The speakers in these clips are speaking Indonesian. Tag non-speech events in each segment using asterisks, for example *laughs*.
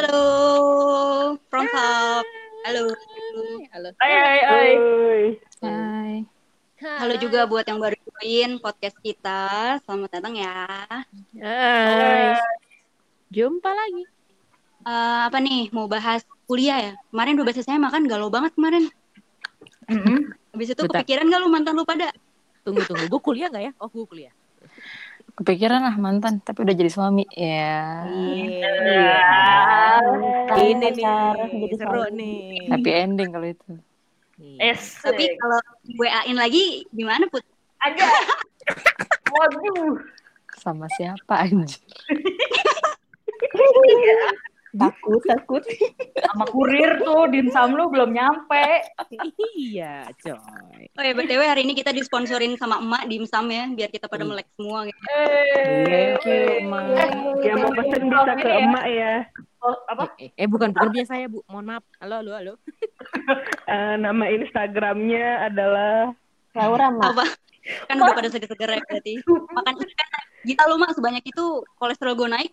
Halo, from Hub. Halo. Halo. Hai, hai, hai. Hai. Halo juga buat yang baru join podcast kita. Selamat datang ya. Hai. Jumpa lagi. Eh, apa nih, mau bahas kuliah ya? Kemarin udah bahas saya makan galau banget kemarin. Mm-mm. Habis itu Bentar. kepikiran gak lu mantan lu pada? Tunggu tunggu. Gue kuliah nggak ya? Oh, gue kuliah. Kepikiran lah mantan, tapi udah jadi suami. Ya. Iya. Ini pacaran nih jadi seru suami. nih. Happy ending kalau itu. Nih. Es. Tapi kalau WA-in lagi gimana Put? Ada. *laughs* Waduh. Sama siapa anjir? *laughs* Takut, *laughs* takut. Sama kurir tuh dimsum lu belum nyampe. iya, coy. Oh ya, BTW hari ini kita disponsorin sama emak dimsum ya, biar kita pada melek semua gitu. Eh. Thank you, Emak. Yang mau pesen bisa ke emak ya. Oh, apa? Eh, eh, bukan bukan punya saya, Bu. Mohon maaf. Halo, halo, halo. *laughs* Eh, nama Instagramnya adalah Laura, Mak. Apa? Kan udah pada seger-seger ya berarti. Makan ikan. Gita lu mak sebanyak itu kolesterol gue naik.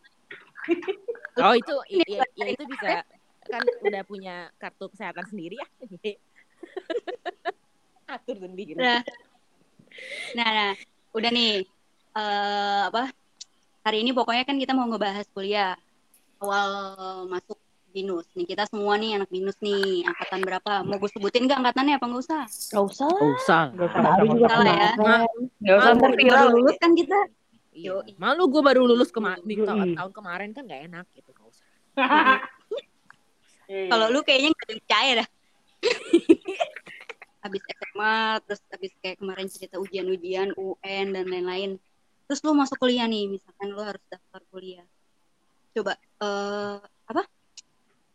*laughs* Oh, *laughs* itu ya, ya itu bisa kan udah punya kartu kesehatan sendiri ya. *laughs* Atur sendiri. Nah, nah, nah, udah nih. eh apa? Hari ini pokoknya kan kita mau ngebahas kuliah awal masuk binus. Nih kita semua nih anak binus nih, angkatan berapa? Mau gue sebutin nggak angkatannya apa nggak usah? Gak usah. Oh, usah. Gak usah. Baru juga Salah ya. Nggak usah ntar viral. lulus kan kita. Iya. Yoi. Malu gue baru lulus kema di Yoi. tahun, tahun kemarin kan gak enak gitu. Gak usah. Kalau lu kayaknya nggak ada yang percaya dah. *laughs* habis SMA, terus habis kayak kemarin cerita ujian-ujian, UN dan lain-lain. Terus lu masuk kuliah nih, misalkan lu harus daftar kuliah. Coba eh apa?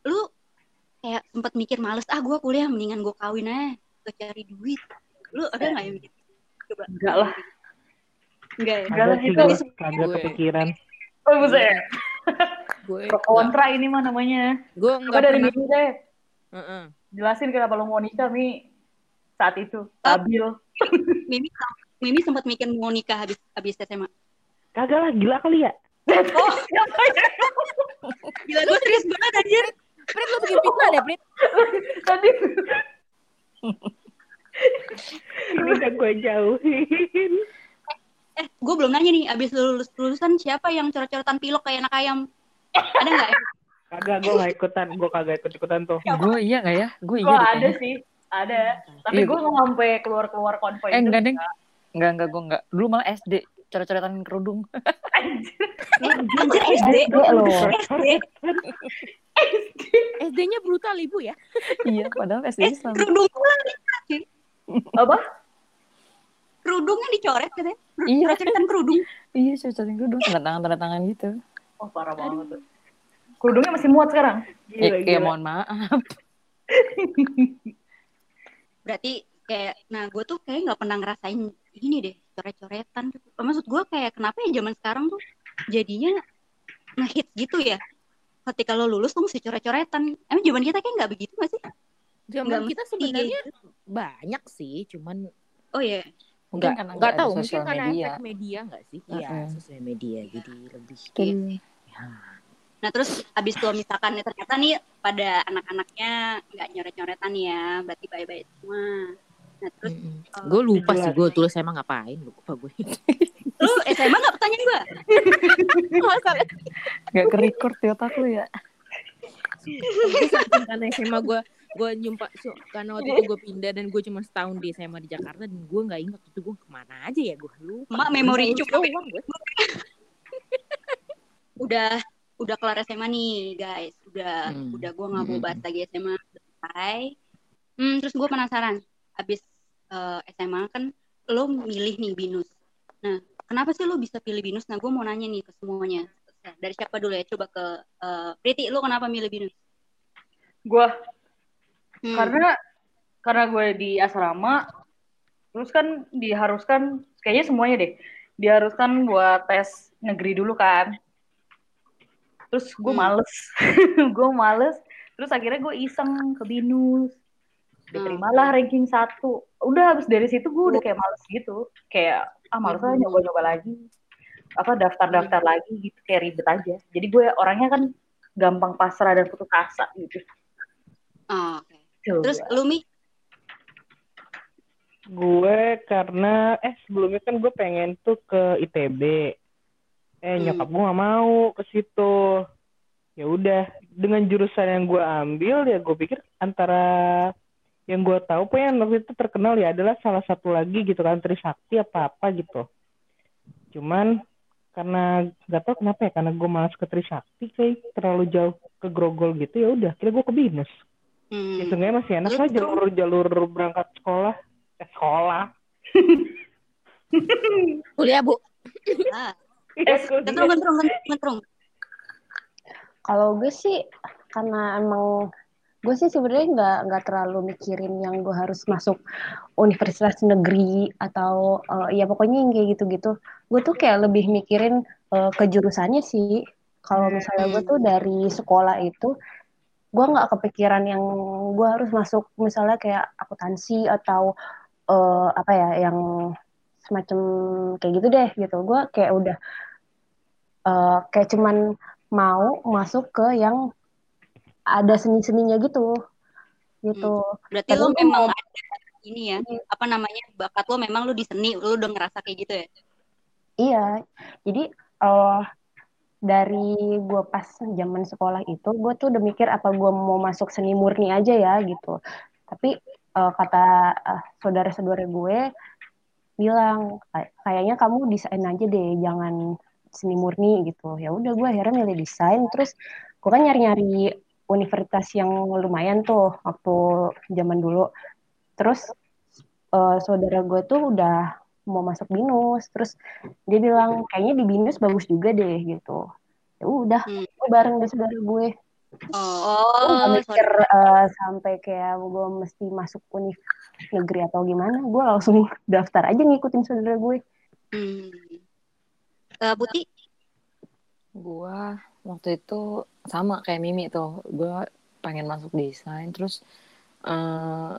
Lu kayak sempat mikir males, ah gua kuliah mendingan gua kawin aja, gua cari duit. Lu ada nggak yang gitu? Coba. Enggak lah. Enggak ya? Enggak itu. gue kagak Gue. kepikiran. Oh, buset. Gue Pro kontra ini mah namanya. gue Coba nggak dari pernah. dulu deh. Heeh. Jelasin kenapa lu mau nikah, Mi. Saat itu. Stabil. *laughs* Mimi Mimi sempat mikir mau nikah habis habis SMA. Kagak lah, gila kali ya. *laughs* Gila gue serius banget anjir. Prit lu bikin fitnah deh, Prit. *laughs* Tadi. Ini udah gue jauhin. Eh, gue belum nanya nih, abis lulus lulusan siapa yang coret-coretan pilok kayak anak ayam? Ada nggak ya? Kagak, gue gak ikutan. Gue kagak ikut-ikutan tuh. Gue iya nggak ya? Gue iya ada kayaknya. sih. Ada. Tapi Iya, gue nggak sampai keluar-keluar konvoy Eh enggak, Deng. Enggak, enggak, gue enggak. Dulu malah SD. Coret-coretan kerudung. Anjir SD. loh. SD. SD-nya *laughs* brutal ibu ya. iya, padahal SD Eh, Islam. kerudung Apa? Kerudungnya dicoret katanya. Iya, Coret-coretan kerudung. iya, coret-coretan kerudung. Tanda tangan, tanda tangan gitu. Oh, parah banget. tuh. Kerudungnya masih muat sekarang. Ya, Gila, ya gila. mohon maaf. *laughs* Berarti kayak, nah gue tuh kayak nggak pernah ngerasain ini deh, coret-coretan. Maksud gue kayak kenapa ya zaman sekarang tuh jadinya ngehit gitu ya? Ketika lo lulus tuh mesti coret-coretan. Emang zaman kita kayak nggak begitu gak sih? Zaman Nggak kita sebenarnya gitu. banyak sih, cuman Oh iya. Mungkin nggak karena nggak nggak ada tahu mungkin karena media. efek media nggak sih? Iya, Mm-mm. sosial media jadi lebih Iya. ya. Nah terus abis itu misalkan ternyata nih pada anak-anaknya nggak nyoret-nyoretan ya, berarti bye-bye semua. Nah terus eh, gue lupa sih gue tulis emang ngapain lupa gue. lu SMA nggak pertanyaan gue? Masalah Gak ke record di otak lu ya. Karena SMA gue gue nyumpa so, karena waktu itu *laughs* gue pindah dan gue cuma setahun di SMA di Jakarta dan gue nggak ingat itu gue ke mana aja ya gue lupa. Mak memori cukup. doang gue. Udah udah kelar SMA nih guys, udah Hmm. udah gue nggak mau Hmm. bahas lagi SMA selesai. Hmm, terus gue penasaran, abis eh, SMA kan lo milih nih binus. Nah kenapa sih lo bisa pilih binus? Nah gue mau nanya nih ke semuanya. Dari siapa dulu ya? Coba ke eh, Priti, lo kenapa milih binus? Gue Hmm. karena karena gue di asrama terus kan diharuskan kayaknya semuanya deh diharuskan buat tes negeri dulu kan. Terus gue Hmm. males. *laughs* Gue males. Terus akhirnya gue iseng ke binus. Diterimalah ranking satu. Udah habis dari situ gue udah kayak males gitu. Kayak ah males aja nyoba-nyoba lagi. Apa daftar-daftar lagi gitu kayak ribet aja. Jadi gue orangnya kan gampang pasrah dan putus asa gitu. Oh, oke. Coba. Terus lu Mi? Gue karena eh sebelumnya kan gue pengen tuh ke ITB. Eh Hmm. nyokap gue nggak mau ke situ. Ya udah dengan jurusan yang gue ambil ya gue pikir antara yang gue tahu pokoknya waktu itu terkenal ya adalah salah satu lagi gitu kan Trisakti apa apa gitu. Cuman karena nggak tahu kenapa ya karena gue malas ke Trisakti kayak terlalu jauh ke Grogol gitu ya udah kira gue ke Binus. Hmm. Ya seenggaknya masih enak lah tuh- jalur jalur berangkat sekolah. Eh, sekolah. *laughs* Kuliah bu. *laughs* Ah, Eh, gentrung, gentrung, gentrung, gentrung. Kalau gue sih karena emang gue sih sebenarnya nggak nggak terlalu mikirin yang gue harus masuk universitas negeri atau eh, ya pokoknya yang kayak gitu-gitu. Gue tuh kayak lebih mikirin eh, ke jurusannya sih. Kalau misalnya gue tuh dari sekolah itu gue nggak kepikiran yang gue harus masuk misalnya kayak akuntansi atau eh, apa ya yang semacam kayak gitu deh gitu. Gue kayak udah eh, kayak cuman mau masuk ke yang ada seni-seninya gitu gitu Berarti Tapi lu gua memang mau- ada ini ya, apa namanya, bakat lu memang lu di seni, lu udah ngerasa kayak gitu ya? iya jadi eh dari gue pas zaman sekolah itu gue tuh udah mikir apa gue mau masuk seni murni aja ya gitu. Tapi eh, kata eh, saudara-saudara gue bilang "Kay- kayaknya kamu desain aja deh jangan seni murni gitu. Ya udah gue akhirnya milih desain. Terus gue kan nyari-nyari universitas yang lumayan tuh waktu zaman dulu. Terus eh, saudara gue tuh udah mau masuk binus terus dia bilang kayaknya di binus bagus juga deh gitu ya udah Hmm. gue bareng deh saudara gue Oh, gue gak oh, mikir eh, sampai kayak gue mesti masuk univ negeri atau gimana gue langsung *laughs* daftar aja ngikutin saudara gue Hmm. Eh, Putih? Gua waktu itu sama kayak Mimi tuh. Gua pengen masuk desain terus eh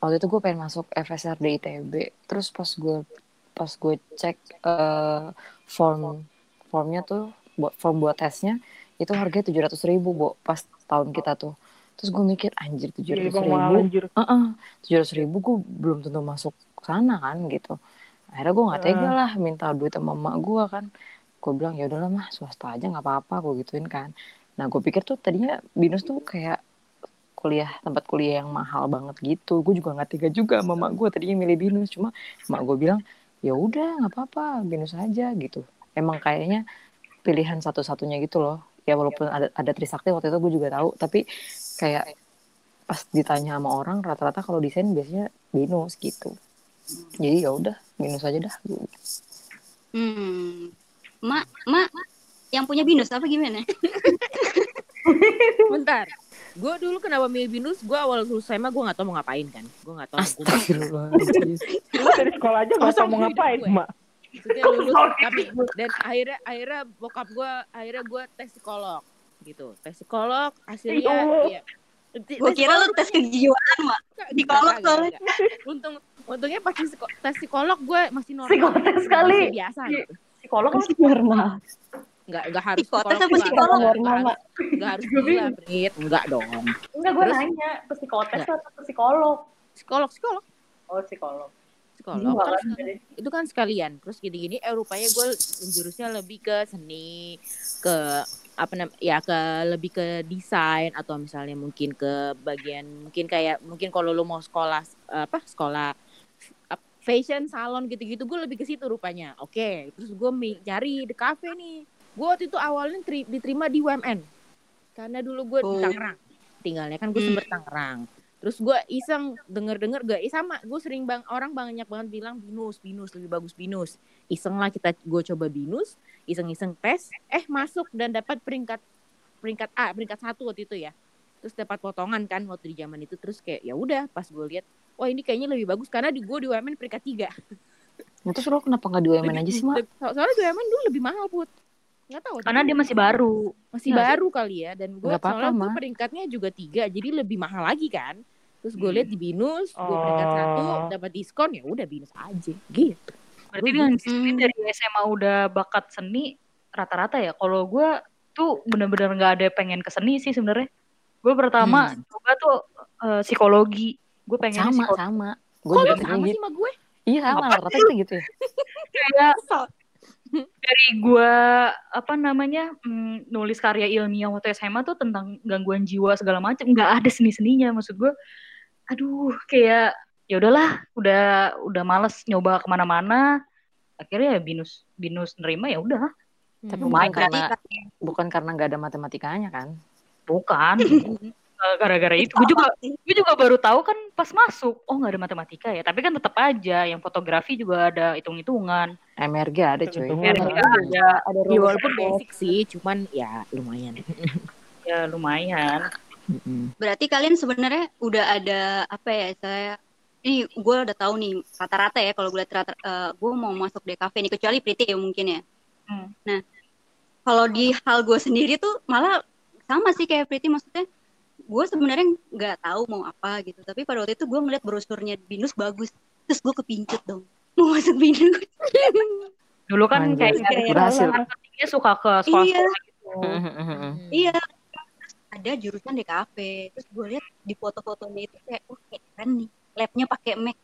waktu itu gue pengen masuk FSR di ITB. Terus pas gue pas gue cek eh form formnya tuh buat form buat tesnya itu harganya tujuh ratus ribu bu pas tahun kita tuh. Terus gue mikir anjir tujuh ratus ribu tujuh ratus ribu gue belum tentu masuk sana kan gitu. Akhirnya gue nggak tega lah minta duit sama emak gue kan. Gue bilang ya udahlah mah swasta aja nggak apa-apa gue gituin kan. Nah gue pikir tuh tadinya binus tuh kayak kuliah tempat kuliah yang mahal banget gitu. Gue juga nggak tega juga sama emak gue tadinya milih binus cuma emak gue bilang ya udah nggak apa-apa binus aja gitu. Emang kayaknya pilihan satu-satunya gitu loh. Ya walaupun ada ada Trisakti waktu itu gue juga tahu. Tapi kayak pas ditanya sama orang rata-rata kalau desain biasanya binus gitu. Jadi ya udah binus aja dah. Hmm. Mak, mak, yang punya binus apa gimana? *laughs* Bentar. Gue dulu kenapa milih binus? Gue awal lulus SMA gue gak tau mau ngapain kan. Gue gak tau. Gua Astagfirullahaladzim Lu dari sekolah aja nggak Masa tau mau ngapain, gue? Mak. maksudnya lulus tapi dan akhirnya akhirnya bokap gue akhirnya gue tes psikolog gitu tes psikolog hasilnya Ya Gue kira lu tes kejiwaan, mak. psikolog soalnya. untung untungnya pas tes psikolog gue masih normal Psikotes Masih sekali. biasa gitu Psikolog masih normal nggak nggak harus Psikotes apa psikolog? Nggak Normal, harus- nggak gila Brit enggak dong. Enggak gue nanya psikotes atau psikolog. psikolog psikolog. Oh, psikolog. psikolog. Kan itu kan sekalian. Terus gini-gini eh rupanya gue menjurusnya lebih ke seni ke apa nam ya ke lebih ke desain atau misalnya mungkin ke bagian mungkin kayak mungkin kalau lu mau sekolah apa sekolah fashion salon gitu-gitu gue lebih ke situ rupanya. Oke terus gue cari di cafe nih gue waktu itu awalnya tri- diterima di UMN karena dulu gue di Oh. Tangerang. Tinggalnya kan gue Hmm. sumber Tangerang. Terus gue iseng denger-denger gak eh sama gue sering bang orang banyak banget bilang binus binus lebih bagus binus. Iseng lah kita gue coba binus iseng-iseng tes eh masuk dan dapat peringkat peringkat A peringkat satu waktu itu ya. Terus dapat potongan kan waktu di zaman itu terus kayak ya udah pas gue lihat wah ini kayaknya lebih bagus karena di gue di UMN peringkat tiga. Nah, terus lo kenapa nggak di UMN aja sih, Mak? So- soalnya di UMN dulu lebih mahal put nggak tahu karena dia masih baru. masih Nggak baru kali ya dan gue soalnya gue peringkatnya juga tiga jadi lebih mahal lagi kan terus gue lihat di binus gue peringkat Oh. satu dapat diskon ya udah binus aja gitu Berarti dengan sendiri dari SMA udah bakat seni rata-rata ya. Kalau gue tuh bener-bener nggak ada pengen ke seni sih sebenarnya. Gue pertama Hmm. coba tuh eh, psikologi. Gue pengen sama psikologi. sama gue juga sama sih sama gue? iya sama rata-rata gitu ya kayak dari gue apa namanya mm, nulis karya ilmiah waktu SMA tuh tentang gangguan jiwa segala macam nggak ada seni seninya maksud gue aduh kayak ya udahlah udah udah males nyoba ke mana-mana. Akhirnya ya binus binus nerima ya udah. Tapi Hmm. bukan karena bukan karena nggak ada matematikanya kan? Bukan *laughs* gara-gara itu. Gue juga gue juga baru tahu kan pas masuk. Oh nggak ada matematika ya? Tapi kan tetap aja yang fotografi juga ada hitung-hitungan. MRG ada cuy. Ya ada ada. Ya, walaupun basic sih, cuman ya lumayan. *laughs* ya lumayan. Berarti kalian sebenarnya udah ada apa ya saya ini gue udah tahu nih rata-rata ya kalau gue lihat rata gue mau masuk DKV nih kecuali Priti ya mungkin ya. Hmm. Nah kalau di hal gue sendiri tuh malah sama sih kayak Priti maksudnya gue sebenarnya nggak tahu mau apa gitu. Tapi pada waktu itu gue ngeliat brosurnya binus bagus. Terus gue kepincut dong. *laughs* Mau masuk binus. Dulu kan Anjir. kayak Kayak berhasil. marketingnya suka ke sekolah-sekolah gitu. *laughs* Hmm. iya. Terus ada jurusan DKV terus gue lihat di foto-fotonya itu kayak wah kayak keren nih. Labnya pakai Mac.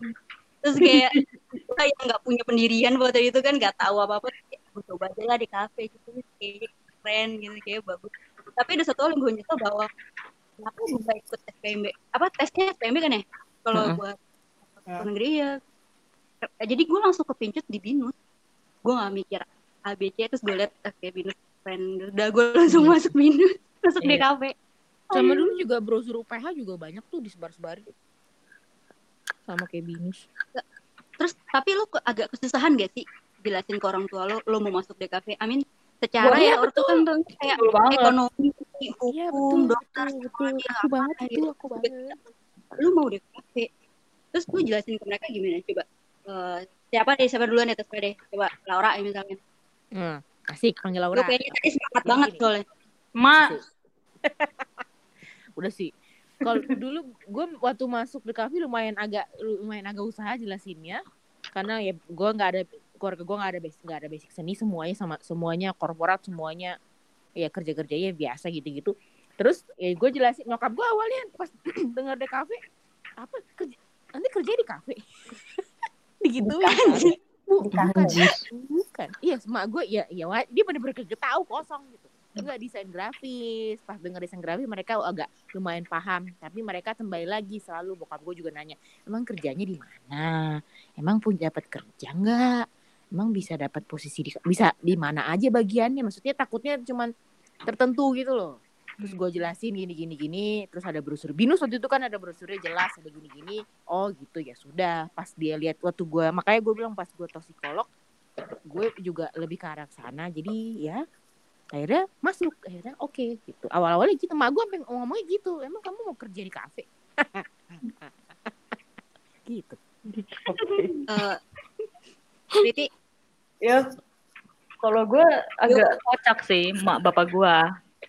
Terus kayak *laughs* gue yang nggak punya pendirian waktu itu kan nggak tahu apa apa gue coba aja lah di kafe gitu kayak keren gitu kayak bagus. Tapi ada satu hal yang gue nyesel bahwa kenapa gue nggak ikut SPMB apa tesnya SPMB kan ya? Kalau Mm-mm. buat luar negeri ya jadi gue langsung kepincut di binus. Gue nggak mikir ABC terus gue liat oke binus keren udah gue langsung masuk binus *laughs* masuk Iya. DKV Sama dulu juga brosur UPH juga banyak tuh disebar-sebarin. Sama kayak binus. terus tapi lu agak kesusahan gak sih jelasin ke orang tua lo lo mau masuk DKV Amin secara Wah, ya iya, orang tuh kan kayak Betul banget. ekonomi Iya hukum betul, dokter betul, betul. semuanya Aku banget apa itu, gitu. aku banget. lu mau DKV terus lu jelasin ke mereka gimana coba Eh, siapa deh siapa duluan ya terserah deh coba Laura ya misalnya Hmm, asik panggil lu Laura. kayaknya tadi semangat banget Gini. soalnya mak *laughs* Udah sih. Kalau dulu gue waktu masuk di kafe lumayan agak lumayan agak usaha jelasinnya karena ya gue nggak ada keluarga gue nggak ada basic nggak ada basic seni semuanya sama semuanya korporat semuanya ya kerja kerjanya biasa gitu gitu terus ya gue jelasin nyokap gue awalnya pas *clears throat* denger di kafe apa kerja nanti kerja di kafe? *laughs* Digituin. Kan. Bu, bukan. Bukan iya semak gue ya ya dia bener-bener kagak tahu kosong gitu. Enggak desain grafis. Pas denger desain grafis mereka agak lumayan paham. Tapi mereka kembali lagi selalu bokap gue juga nanya emang kerjanya di mana? Emang punya dapat kerja nggak emang bisa dapat posisi di bisa di mana aja bagiannya? Maksudnya takutnya cuman tertentu gitu loh. Terus gue jelasin gini gini gini terus ada brosur binus. Waktu itu kan ada brosurnya jelas ada gini gini. Oh gitu. Ya sudah. Pas dia lihat waktu gue makanya gue bilang pas gue toksikolog gue juga lebih ke arah sana. Jadi ya akhirnya masuk. Akhirnya oke gitu. Awal awalnya gitu. Mak gue sampai ngomongnya gitu. Emang kamu mau kerja di kafe? *laughs* Gitu. Eh, Priti? Ya kalau gue agak kocak sih mak bapak gue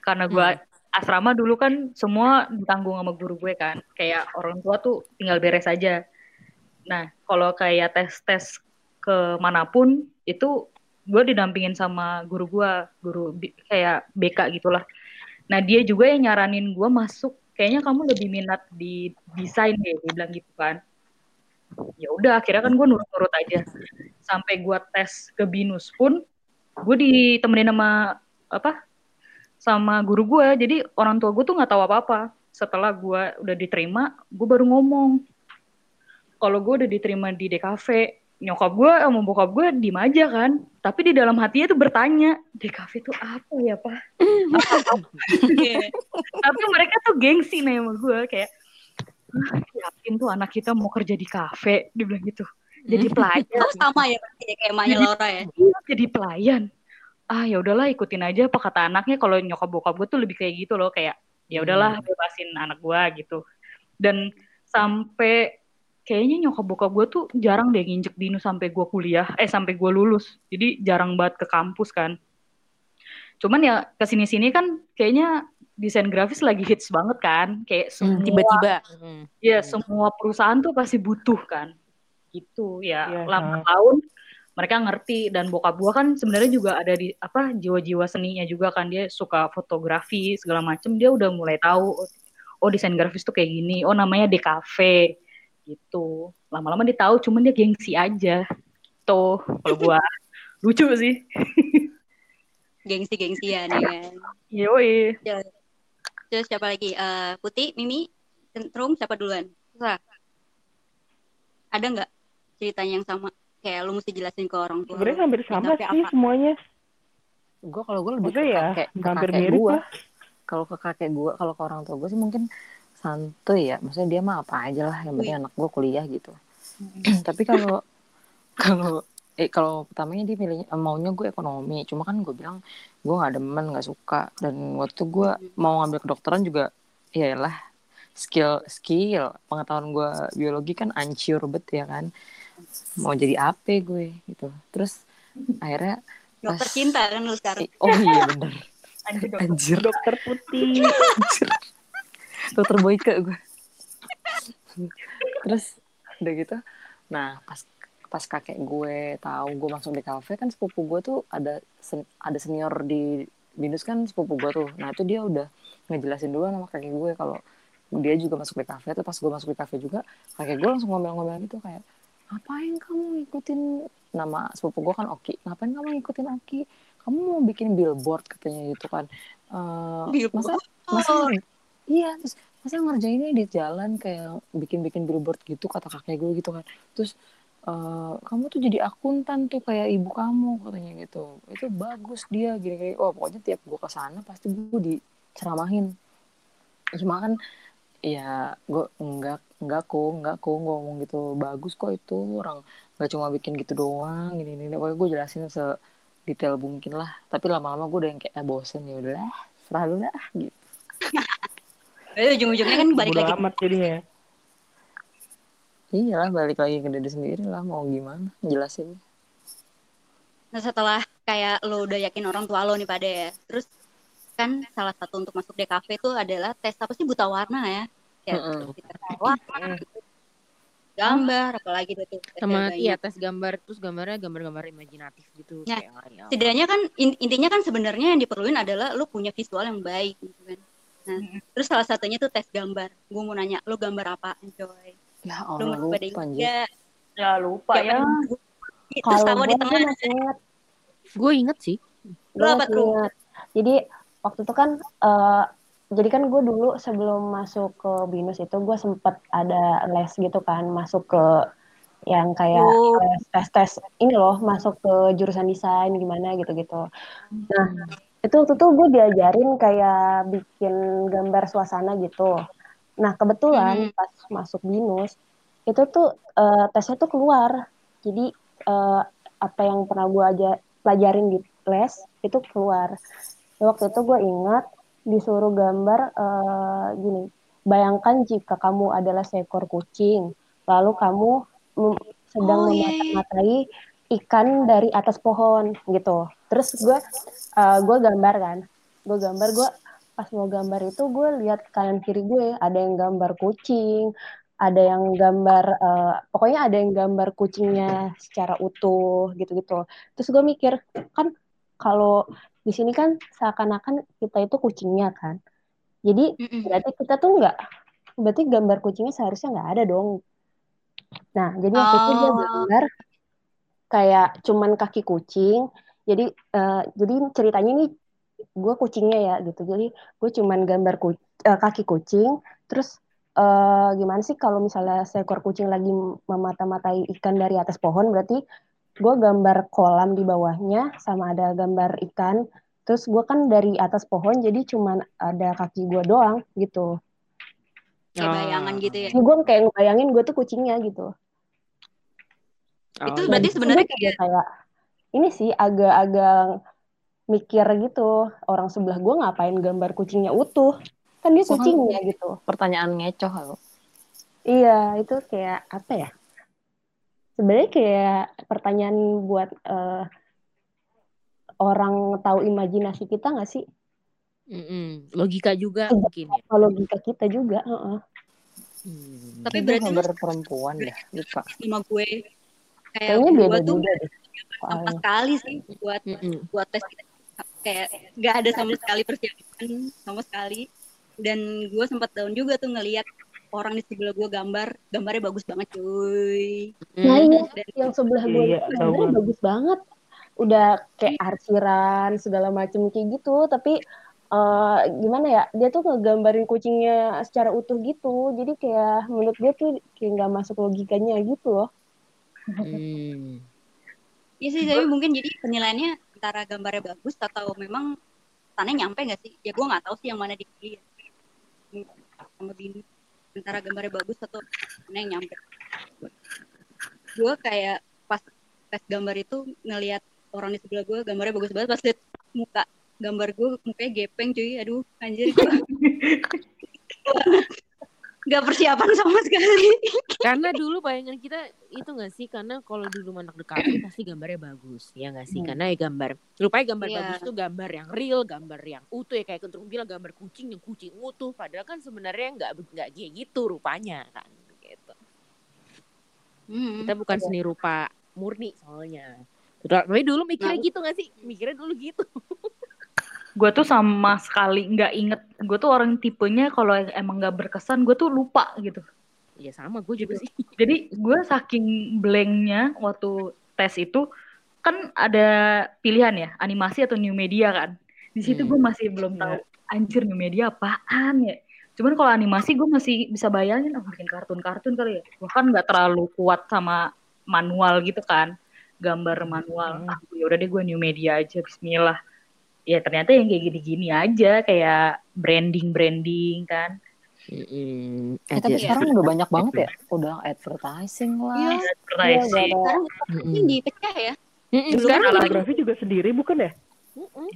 karena gue asrama dulu kan semua ditanggung sama guru gue kan. Kayak orang tua tuh tinggal beres aja. Nah kalau kayak tes tes ke mana pun itu gue didampingin sama guru gue guru kayak BK gitulah. Nah dia juga yang nyaranin gue masuk. Kayaknya kamu lebih minat di desain deh dia bilang gitu kan ya udah akhirnya kan gue nurut-nurut aja. Sampai gue tes ke binus pun gue ditemenin sama apa sama guru gue jadi orang tua gue tuh nggak tahu apa apa setelah gue udah diterima gue baru ngomong. Kalau gue udah diterima di DKV nyokap gue sama bokap gue diem aja kan. Tapi di dalam hatinya tuh bertanya DKV tuh apa ya pak? *laughs* *laughs* Tapi mereka tuh gengsi nih sama gue kayak "Ah, yakin tuh anak kita mau kerja di kafe dia bilang gitu. Jadi pelayan. Oh, sama ya berarti ya, kayak emaknya Laura ya? Iya, jadi pelayan. Ah ya udahlah ikutin aja apa kata anaknya. Kalau nyokap bokap gue tuh lebih kayak gitu loh kayak ya udahlah bebasin anak gue gitu. Dan sampai kayaknya nyokap bokap gue tuh jarang deh nginjek dinu sampai gue kuliah eh sampai gue lulus. Jadi jarang banget ke kampus kan. Cuman ya ke sini sini kan kayaknya desain grafis lagi hits banget kan. Kayak semua tiba-tiba. Hmm. ya semua perusahaan tuh pasti butuh kan. Gitu ya. Iya, lama tahun mereka ngerti dan bokap gua kan sebenarnya juga ada di apa jiwa-jiwa seninya juga kan. Dia suka fotografi segala macem. Dia udah mulai tahu oh, desain grafis tuh kayak gini. Oh namanya DKV gitu. Lama-lama dia tahu cuman dia gengsi aja. Tuh kalau gua. *laughs* Lucu sih. Gengsi-gengsian ya kan. yoi Terus siapa lagi? Eh, Putih, Mimi, Centrum, siapa duluan? Terserah. Ada nggak ceritanya yang sama? Kayak lu mesti jelasin ke orang tua. Sebenarnya lu. hampir sama sih apa? semuanya. gue kalau gue lebih ke Maksudnya ya, kakek ke hampir kakek mirip gue lah. kalau ke kakek gue kalau ke orang tua gue sih mungkin santuy ya maksudnya dia mah apa aja lah yang penting anak gue kuliah gitu *clears throat* tapi kalau kalau eh kalau pertamanya dia milihnya eh, maunya gue ekonomi cuma kan gue bilang gue nggak demen nggak suka. Dan waktu gue mau ngambil kedokteran juga ya lah skill skill pengetahuan gue biologi kan ancur bet ya kan? Mau jadi apa gue gitu. Terus akhirnya Dokter pas- cinta kan lu sekarang. oh iya bener. *laughs* Anjir Dokter. Putih. *laughs* Anjir. dokter Boyke gue terus udah gitu nah pas pas kakek gue tahu gue masuk di kafe kan sepupu gue tuh ada sen- ada senior di binus kan sepupu gue tuh. Nah itu dia udah ngejelasin dulu sama kakek gue kalau dia juga masuk di kafe. Tuh pas gue masuk di kafe juga kakek gue langsung ngomel-ngomel gitu kayak ngapain kamu ngikutin nama sepupu gue kan Oki? Ngapain kamu ngikutin Oki? Kamu mau bikin billboard katanya gitu kan. Eh, masa masa iya terus masa ngerjainnya di jalan kayak bikin-bikin billboard gitu kata kakek gue gitu kan. Terus eh, kamu tuh jadi akuntan tuh kayak ibu kamu katanya gitu. Itu bagus dia gini-gini oh pokoknya tiap gue ke sana pasti gue diceramahin. Cuma kan ya gue enggak enggak kok enggak kok gue ngomong gitu bagus kok itu orang nggak cuma bikin gitu doang gini gini pokoknya gue jelasin se detail mungkin lah. Tapi lama-lama gue udah yang kayak ah, bosen ya udahlah serah dulu dah gitu. *laughs* Eh, ujung-ujungnya kan balik Bodo lagi. amat jadinya. Iyalah balik lagi ke diri sendiri lah mau gimana jelasin Nah setelah kayak lo udah yakin orang tua lo nih pada ya, terus kan salah satu untuk masuk DKV itu adalah tes apa sih buta warna ya? Kayak kita warna, gambar, apalagi itu sama iya tes gambar terus gambarnya gambar-gambar imajinatif gitu Ya, kayak ya. Setidaknya kan in- intinya kan sebenarnya yang diperluin adalah lo punya visual yang baik gitu kan. Nah, terus salah satunya tuh tes gambar. Gue mau nanya, lo gambar apa, coy? Ya Allah lupa anjir ingat? ya lupa ya yang- Terus Kalau tahu di gue tengah. gue masih ingat, gue inget sih gue apa masih tuh? Jadi waktu itu kan, eh, jadi kan gue dulu sebelum masuk ke binus itu gue sempet ada les gitu kan, masuk ke yang kayak Oh. les tes-tes ini loh, masuk ke jurusan desain gimana gitu-gitu. Nah, itu waktu itu gue diajarin kayak bikin gambar suasana gitu. Nah, kebetulan Hmm. pas masuk binus itu tuh eh, tesnya tuh keluar. Jadi eh, apa yang pernah gue aja pelajarin di les itu keluar. Nah, waktu itu gue ingat disuruh gambar eh, gini. Bayangkan jika kamu adalah seekor kucing, lalu kamu mem- sedang Oh, iya, iya. memata-matai ikan dari atas pohon gitu. Terus gue eh, gue gambar kan, gue gambar gue pas mau gambar itu gue lihat kanan kiri gue ada yang gambar kucing, ada yang gambar eh, pokoknya ada yang gambar kucingnya secara utuh gitu-gitu. Terus gue mikir kan kalau di sini kan seakan-akan kita itu kucingnya kan. Jadi berarti kita tuh nggak berarti gambar kucingnya seharusnya nggak ada dong. Nah, jadi waktu itu dia Oh. gambar kayak cuman kaki kucing. Jadi eh, jadi ceritanya ini gue kucingnya ya gitu. Jadi gue cuman gambar ku- eh, kaki kucing. Terus eh, gimana sih kalau misalnya seekor kucing lagi memata-matai ikan dari atas pohon, berarti gue gambar kolam di bawahnya sama ada gambar ikan. Terus gue kan dari atas pohon, jadi cuman ada kaki gue doang gitu. Kayak bayangan gitu ya. Gue kayak ngebayangin gue tuh kucingnya gitu. Itu Oh, berarti sebenarnya kayak ini sih agak-agak mikir gitu orang sebelah gue ngapain gambar kucingnya utuh kan dia Soalnya- kucingnya gitu pertanyaan ngecoh lo iya itu kayak apa ya sebenarnya kayak pertanyaan buat eh, orang tahu imajinasi kita nggak sih Mm-mm. logika juga Iya. mungkin ya kalau logika kita juga heeh. Hmm. Tapi berarti lu gambar perempuan deh lupa sama gue kayak kayaknya gue beda tuh juga deh sama soalnya. sekali sih buat Mm-mm. buat tes kita kayak nggak ada sama sekali persiapan sama sekali dan gue sempat down juga tuh ngelihat orang di sebelah gue gambar gambarnya bagus banget cuy Nah Mm. iya, dan yang sebelah gue Iya, gambarnya gua. bagus banget. Udah kayak arsiran segala macem kayak gitu, tapi eh, gimana ya? Dia tuh ngegambarin kucingnya secara utuh gitu. Jadi kayak menurut gue tuh kayak nggak masuk logikanya gitu loh. Iya sih tapi mungkin jadi penilaiannya antara gambarnya bagus atau memang tanah nyampe nggak sih? Ya gue nggak tahu sih yang mana dipilih ya. sama bini. Antara gambarnya bagus atau mana yang nyampe. Gue kayak pas tes gambar itu ngelihat orang di sebelah gue gambarnya bagus banget. Pas lihat muka gambar gue mukanya gepeng cuy. Aduh anjir. Gue *laughs* nggak persiapan sama sekali. Karena dulu bayangan kita itu gak sih karena kalau dulu anak dekat pasti gambarnya bagus ya gak sih Hmm. karena ya gambar rupanya gambar Iya. bagus tuh gambar yang real gambar yang utuh ya kayak kentung bilang gambar kucing yang kucing utuh padahal kan sebenarnya nggak nggak kayak gitu rupanya kan gitu Hmm. kita bukan seni rupa murni soalnya tapi dulu mikirnya Nah. gitu gak sih mikirnya dulu gitu *laughs* Gue tuh sama sekali nggak inget. Gue tuh orang tipenya kalau emang nggak berkesan, gue tuh lupa gitu. Ya sama gue juga sih *laughs* Jadi gue saking blanknya waktu tes itu kan ada pilihan ya animasi atau new media kan. Di situ Hmm. gue masih belum tahu anjir new media apaan ya. Cuman kalau animasi gue masih bisa bayangin oh mungkin kartun-kartun kali ya. Gue kan nggak terlalu kuat sama manual gitu kan. Gambar manual. Ah, ya udah deh gue new media aja bismillah. Ya ternyata yang kayak gini-gini aja kayak branding-branding kan. Mm-mm. Eh, tapi sekarang udah banyak banget ya. Udah advertising lah. Iya, Advertising. sekarang Mm-mm. ini dipecah ya Dulu sekarang lagi Fotografi juga sendiri bukan ya? Mm-mm.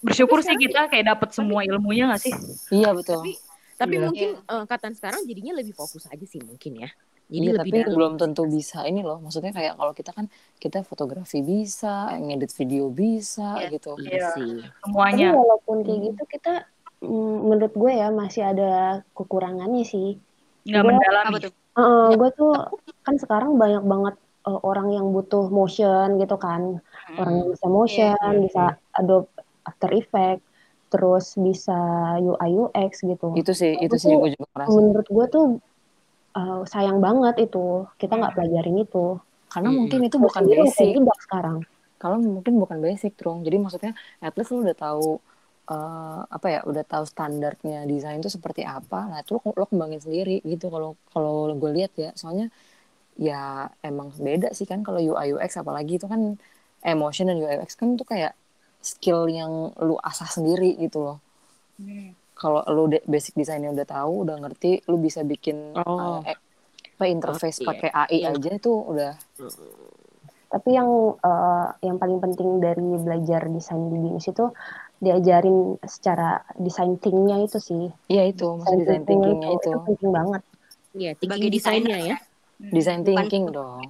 Bersyukur sih kita kayak dapat semua ilmunya gak sih? Iya betul. Tapi tapi Iya. mungkin eh, katan sekarang jadinya lebih fokus aja sih mungkin ya. Jadi Iya lebih tapi dalam. belum tentu bisa ini loh. Maksudnya kayak kalau kita kan kita fotografi bisa, ngedit video bisa Iya. gitu. Iya Iya. sih. Tapi Semuanya. walaupun kayak gitu kita mm, menurut gue ya masih ada kekurangannya sih. Nggak Gua- mendalami. Eh, gue tuh kan sekarang banyak banget eh, orang yang butuh motion gitu kan. Orang yang bisa motion, Iya, bisa Adobe After Effects, terus bisa UI UX gitu. Itu sih, itu Aku sih gue juga ngerasa. Menurut gue tuh eh, sayang banget itu. Kita nggak pelajarin itu. Karena Mm-mm. mungkin itu bukan basic. budak sekarang. Kalau mungkin bukan basic, Trung. Jadi maksudnya at least lu udah tahu eh, apa ya, udah tahu standarnya desain itu seperti apa. Nah, itu lo, lo kembangin sendiri gitu kalau kalau gue lihat ya. Soalnya ya emang beda sih kan kalau UI UX apalagi itu kan emotion dan UI UX kan tuh kayak skill yang lu asah sendiri gitu loh. Kalau lu de- basic desainnya udah tahu, udah ngerti, lu bisa bikin Oh. eh, apa interface Oke. pakai AI Iya. aja itu udah Tapi yang eh, yang paling penting dari belajar desain di BINUS itu diajarin secara desain thinknya itu sih. Iya itu, maksud design thinkingnya itu. itu penting banget. Iya, Sebagai desainnya ya. Design Bukan- thinking dong.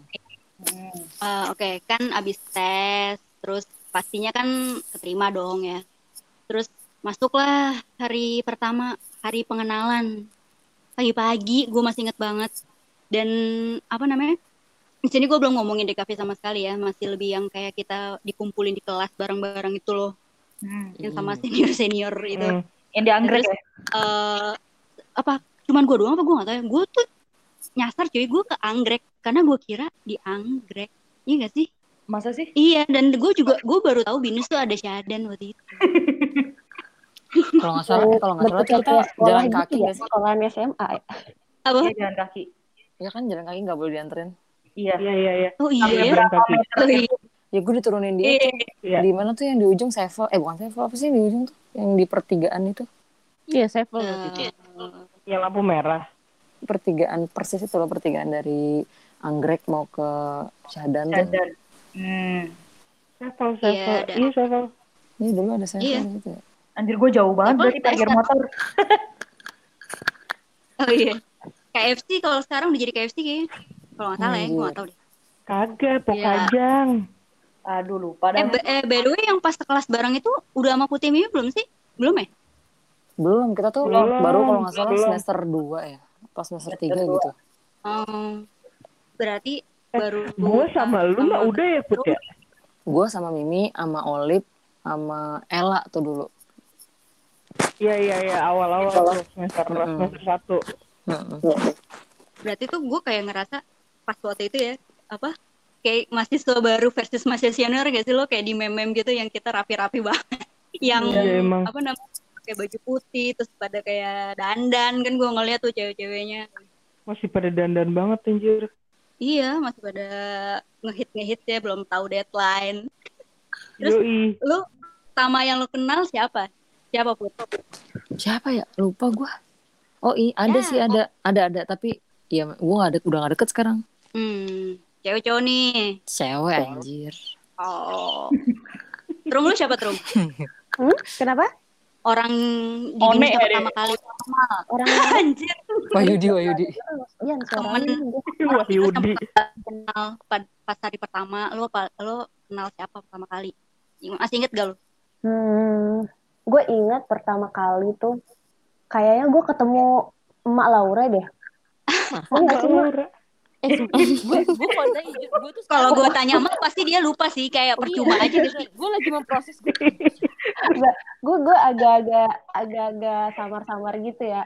Eh, Oke, kan abis tes, terus pastinya kan keterima dong ya. Terus masuklah hari pertama, hari pengenalan. Pagi-pagi, gue masih inget banget. Dan apa namanya? Di sini gue belum ngomongin DKV sama sekali ya, masih lebih yang kayak kita dikumpulin di kelas bareng-bareng itu loh, Hmm. yang sama Hmm. senior-senior itu. Hmm. Yang di anggrek Terus, ya? eh apa? Cuman gue doang apa gue gak tahu ya? Gue tuh nyasar cuy, gue ke anggrek karena gue kira di anggrek. Iya gak sih? Masa sih? Iya, dan gue juga gue baru tahu binus tuh ada syadan waktu itu. *laughs* Kalau nggak salah, eh, kalau nggak salah kita kayak sekolah jalan gitu kaki ya, sih? sekolahan SMA ya. Apa? Iya jalan kaki. Ya kan jalan kaki nggak boleh dianterin. Iya. Iya iya iya. Oh iya. berapa meter Oh, ya? iya. Ya gue diturunin dia Iya. tuh. Iya. Di mana tuh yang di ujung Sevel? Eh bukan Sevel apa sih yang di ujung tuh? Yang di pertigaan itu. Iya, saya follow waktu itu. Eh, Yang lampu merah. Pertigaan persis itu loh pertigaan dari Anggrek mau ke Syadan tuh. Hmm. Sevel, Iya, sevel. Iya, sevel. Ini dulu ada Sevel Iya. gitu ya. Anjir gue jauh banget berarti parkir motor. *laughs* oh iya. KFC kalau sekarang udah jadi KFC kayaknya. Kalau nggak salah ya, gue nggak tahu deh. Kagak, Iya. Pokajang. Aduh lupa Eh, dah. b- eh, by the way yang pas sekelas bareng itu udah sama Putih Mimi belum sih? Belum ya? Belum, kita tuh Belum, baru kalau nggak salah belum. semester 2 ya. Pas semester 3 dua. gitu. Oh, berarti Eh, baru Gue sama lu mah sama- udah ya, Put ya? gue sama Mimi sama Olip sama Ella tuh dulu Iya iya iya awal-awal tuh semester Mm-mm. semester satu. Mm-mm. Berarti tuh gue kayak ngerasa pas waktu itu ya apa kayak mahasiswa baru versus mahasiswa senior gak sih lo? Kayak di meme gitu yang kita rapi-rapi banget. *laughs* Yang Iya emang. apa namanya pakai baju putih terus pada kayak dandan. Kan gue ngeliat tuh cewek-ceweknya. Masih pada dandan banget anjir. iya masih pada ngehit ngehit ya belum tahu deadline. *laughs* Terus- Yoi. lu sama yang lu kenal siapa? Siapa put? Siapa ya? Lupa gue oh iya ada Ya, sih ada ada ada. Tapi ya gue gak ada udah gak deket sekarang. Hmm cewek cowok nih cewek anjir oh Trum lu siapa Trum Hmm? *laughs* Kenapa? orang di One Indonesia ya, pertama kali Orang *laughs* anjir Wahyudi Wahyudi Iya, Temen. Wahyudi. kenal pas hari pertama lo apa lo kenal siapa pertama kali masih inget gak lo Hmm, gue ingat pertama kali tuh kayaknya gue ketemu emak Laura deh. Lo nggak sih, Mak? Laura. Eh, *laughs* gue gue kalau gue tuh kalau gue tanya mah pasti dia lupa sih kayak percuma aja gitu Gue lagi memproses gue. gue gue agak-agak agak-agak samar-samar gitu ya.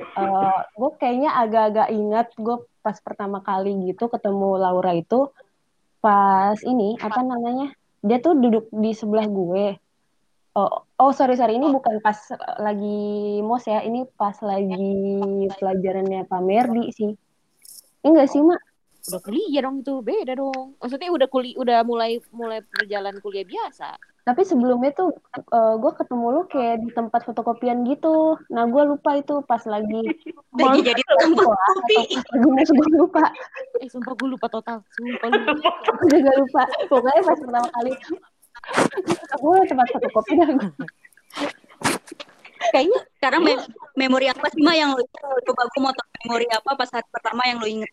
Eh, gue kayaknya agak-agak ingat gue pas pertama kali gitu ketemu Laura itu pas ini apa namanya dia tuh duduk di sebelah gue. Oh, oh sorry sorry ini bukan pas lagi mos ya ini pas lagi pelajarannya Pak Merdi sih. Enggak sih mak. Udah kuliah dong itu beda dong. Maksudnya udah kuli udah mulai mulai perjalanan kuliah biasa. Tapi sebelumnya tuh gue ketemu lu kayak di tempat fotokopian gitu. Nah gue lupa itu pas lagi *laughs* lagi jadi tempat kopi gue lupa. Eh sumpah gue lupa total. Sumpah lupa. Aku juga lupa. Pokoknya pas pertama kali aku tempat fotokopi dah. *laughs* kayaknya sekarang mem- memori apa sih mah yang lo coba gue mau tahu memori apa pas hari pertama yang lo inget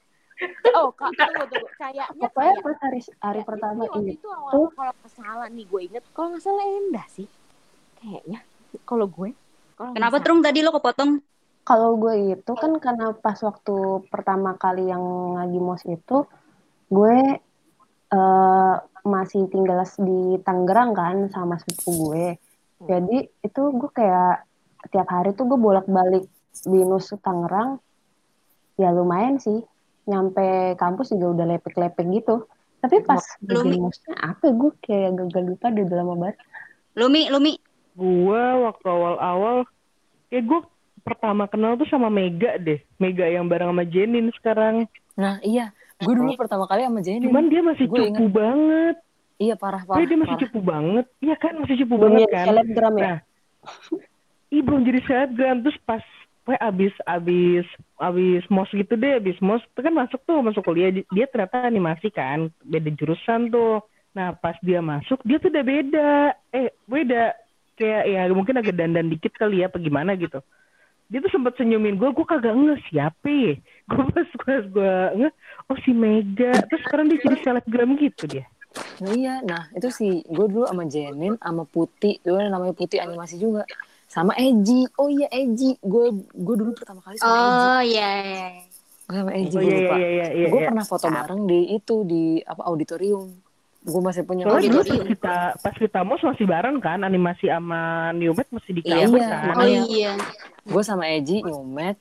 Oh, kak, tunggu, tunggu. Kayaknya Pokoknya kayak pas hari hari pertama Tapi waktu ini. itu awal kalau nggak salah nih gue inget kalau nggak salah Endah sih kayaknya. Kalau gue? Kalau kenapa. Trum tadi lo kepotong. Kalau gue itu kan karena pas waktu pertama kali yang lagi mos itu gue eh, masih tinggal di Tangerang kan sama sepupu gue. Jadi itu gue kayak tiap hari tuh gue bolak-balik binus Tangerang. Ya lumayan sih. Nyampe kampus juga udah lepek-lepek gitu. Tapi pas Lu, di Mi? mosnya apa ya, gue kayak gagal lupa udah lama banget. Lumi Lumi Gua waktu awal-awal kayak gue pertama kenal tuh sama Mega deh. Mega yang bareng sama Jenin sekarang. nah iya gue dulu pertama kali sama Jenny Cuman dia masih Gue cupu banget. iya parah Wah, parah, dia masih parah. cupu banget. Iya kan masih cupu Belum banget jadi kan. selebgram ya. Nah, Ih belum jadi selebgram terus pas Wah, abis abis abis mos gitu deh, abis mos itu kan masuk tuh masuk kuliah dia, ternyata animasi kan, beda jurusan tuh. Nah pas dia masuk dia tuh udah beda, eh beda kayak ya mungkin agak dandan dikit kali ya, apa gimana gitu. Dia tuh sempat senyumin gue, gue kagak nge siapa ya. *laughs* Gue pas gue nge, oh si Mega. Terus sekarang dia jadi selebgram gitu dia. Nah, iya nah itu sih gue dulu sama Jenin sama Putih dulu namanya Putih animasi juga sama Eji oh iya Eji gue gue dulu pertama kali sama Eji oh iya iya. gue sama Eji Oh gue iya lupa iya iya iya. gue iya. pernah foto bareng di itu di apa auditorium gue masih punya Soalnya dulu Auditorium. pas kita pas kita mos masih bareng kan animasi sama Newmet masih di Iya, kampus iya, kan. oh iya gue sama Eji Nyumet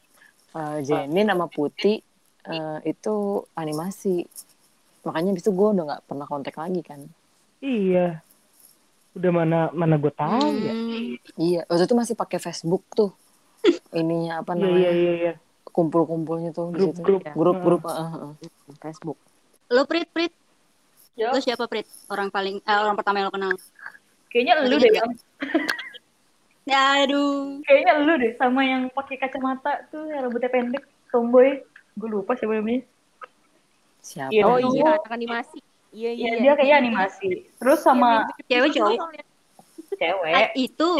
eh, Jenin sama Putih eh, itu animasi makanya abis itu gue udah nggak pernah kontak lagi kan Iya. Udah mana mana gue tahu ya. Hmm. iya waktu itu masih pakai Facebook tuh *laughs* ininya apa Iya namanya iya iya iya. kumpul-kumpulnya tuh di situ Grup-grup. grup-grup eh, eh, eh. Facebook lo Prit Prit Ya. lo siapa Prit orang paling eh, orang pertama yang lo kenal Kayaknya lu deh, ya *laughs* aduh Kayaknya lu deh sama yang pakai kacamata tuh yang rambutnya pendek, tomboy. Gue lupa siapa namanya. siapa Iya, oh iya anak animasi iya iya Iya, dia kayaknya animasi. Terus sama cewek cowok Ah, cewek itu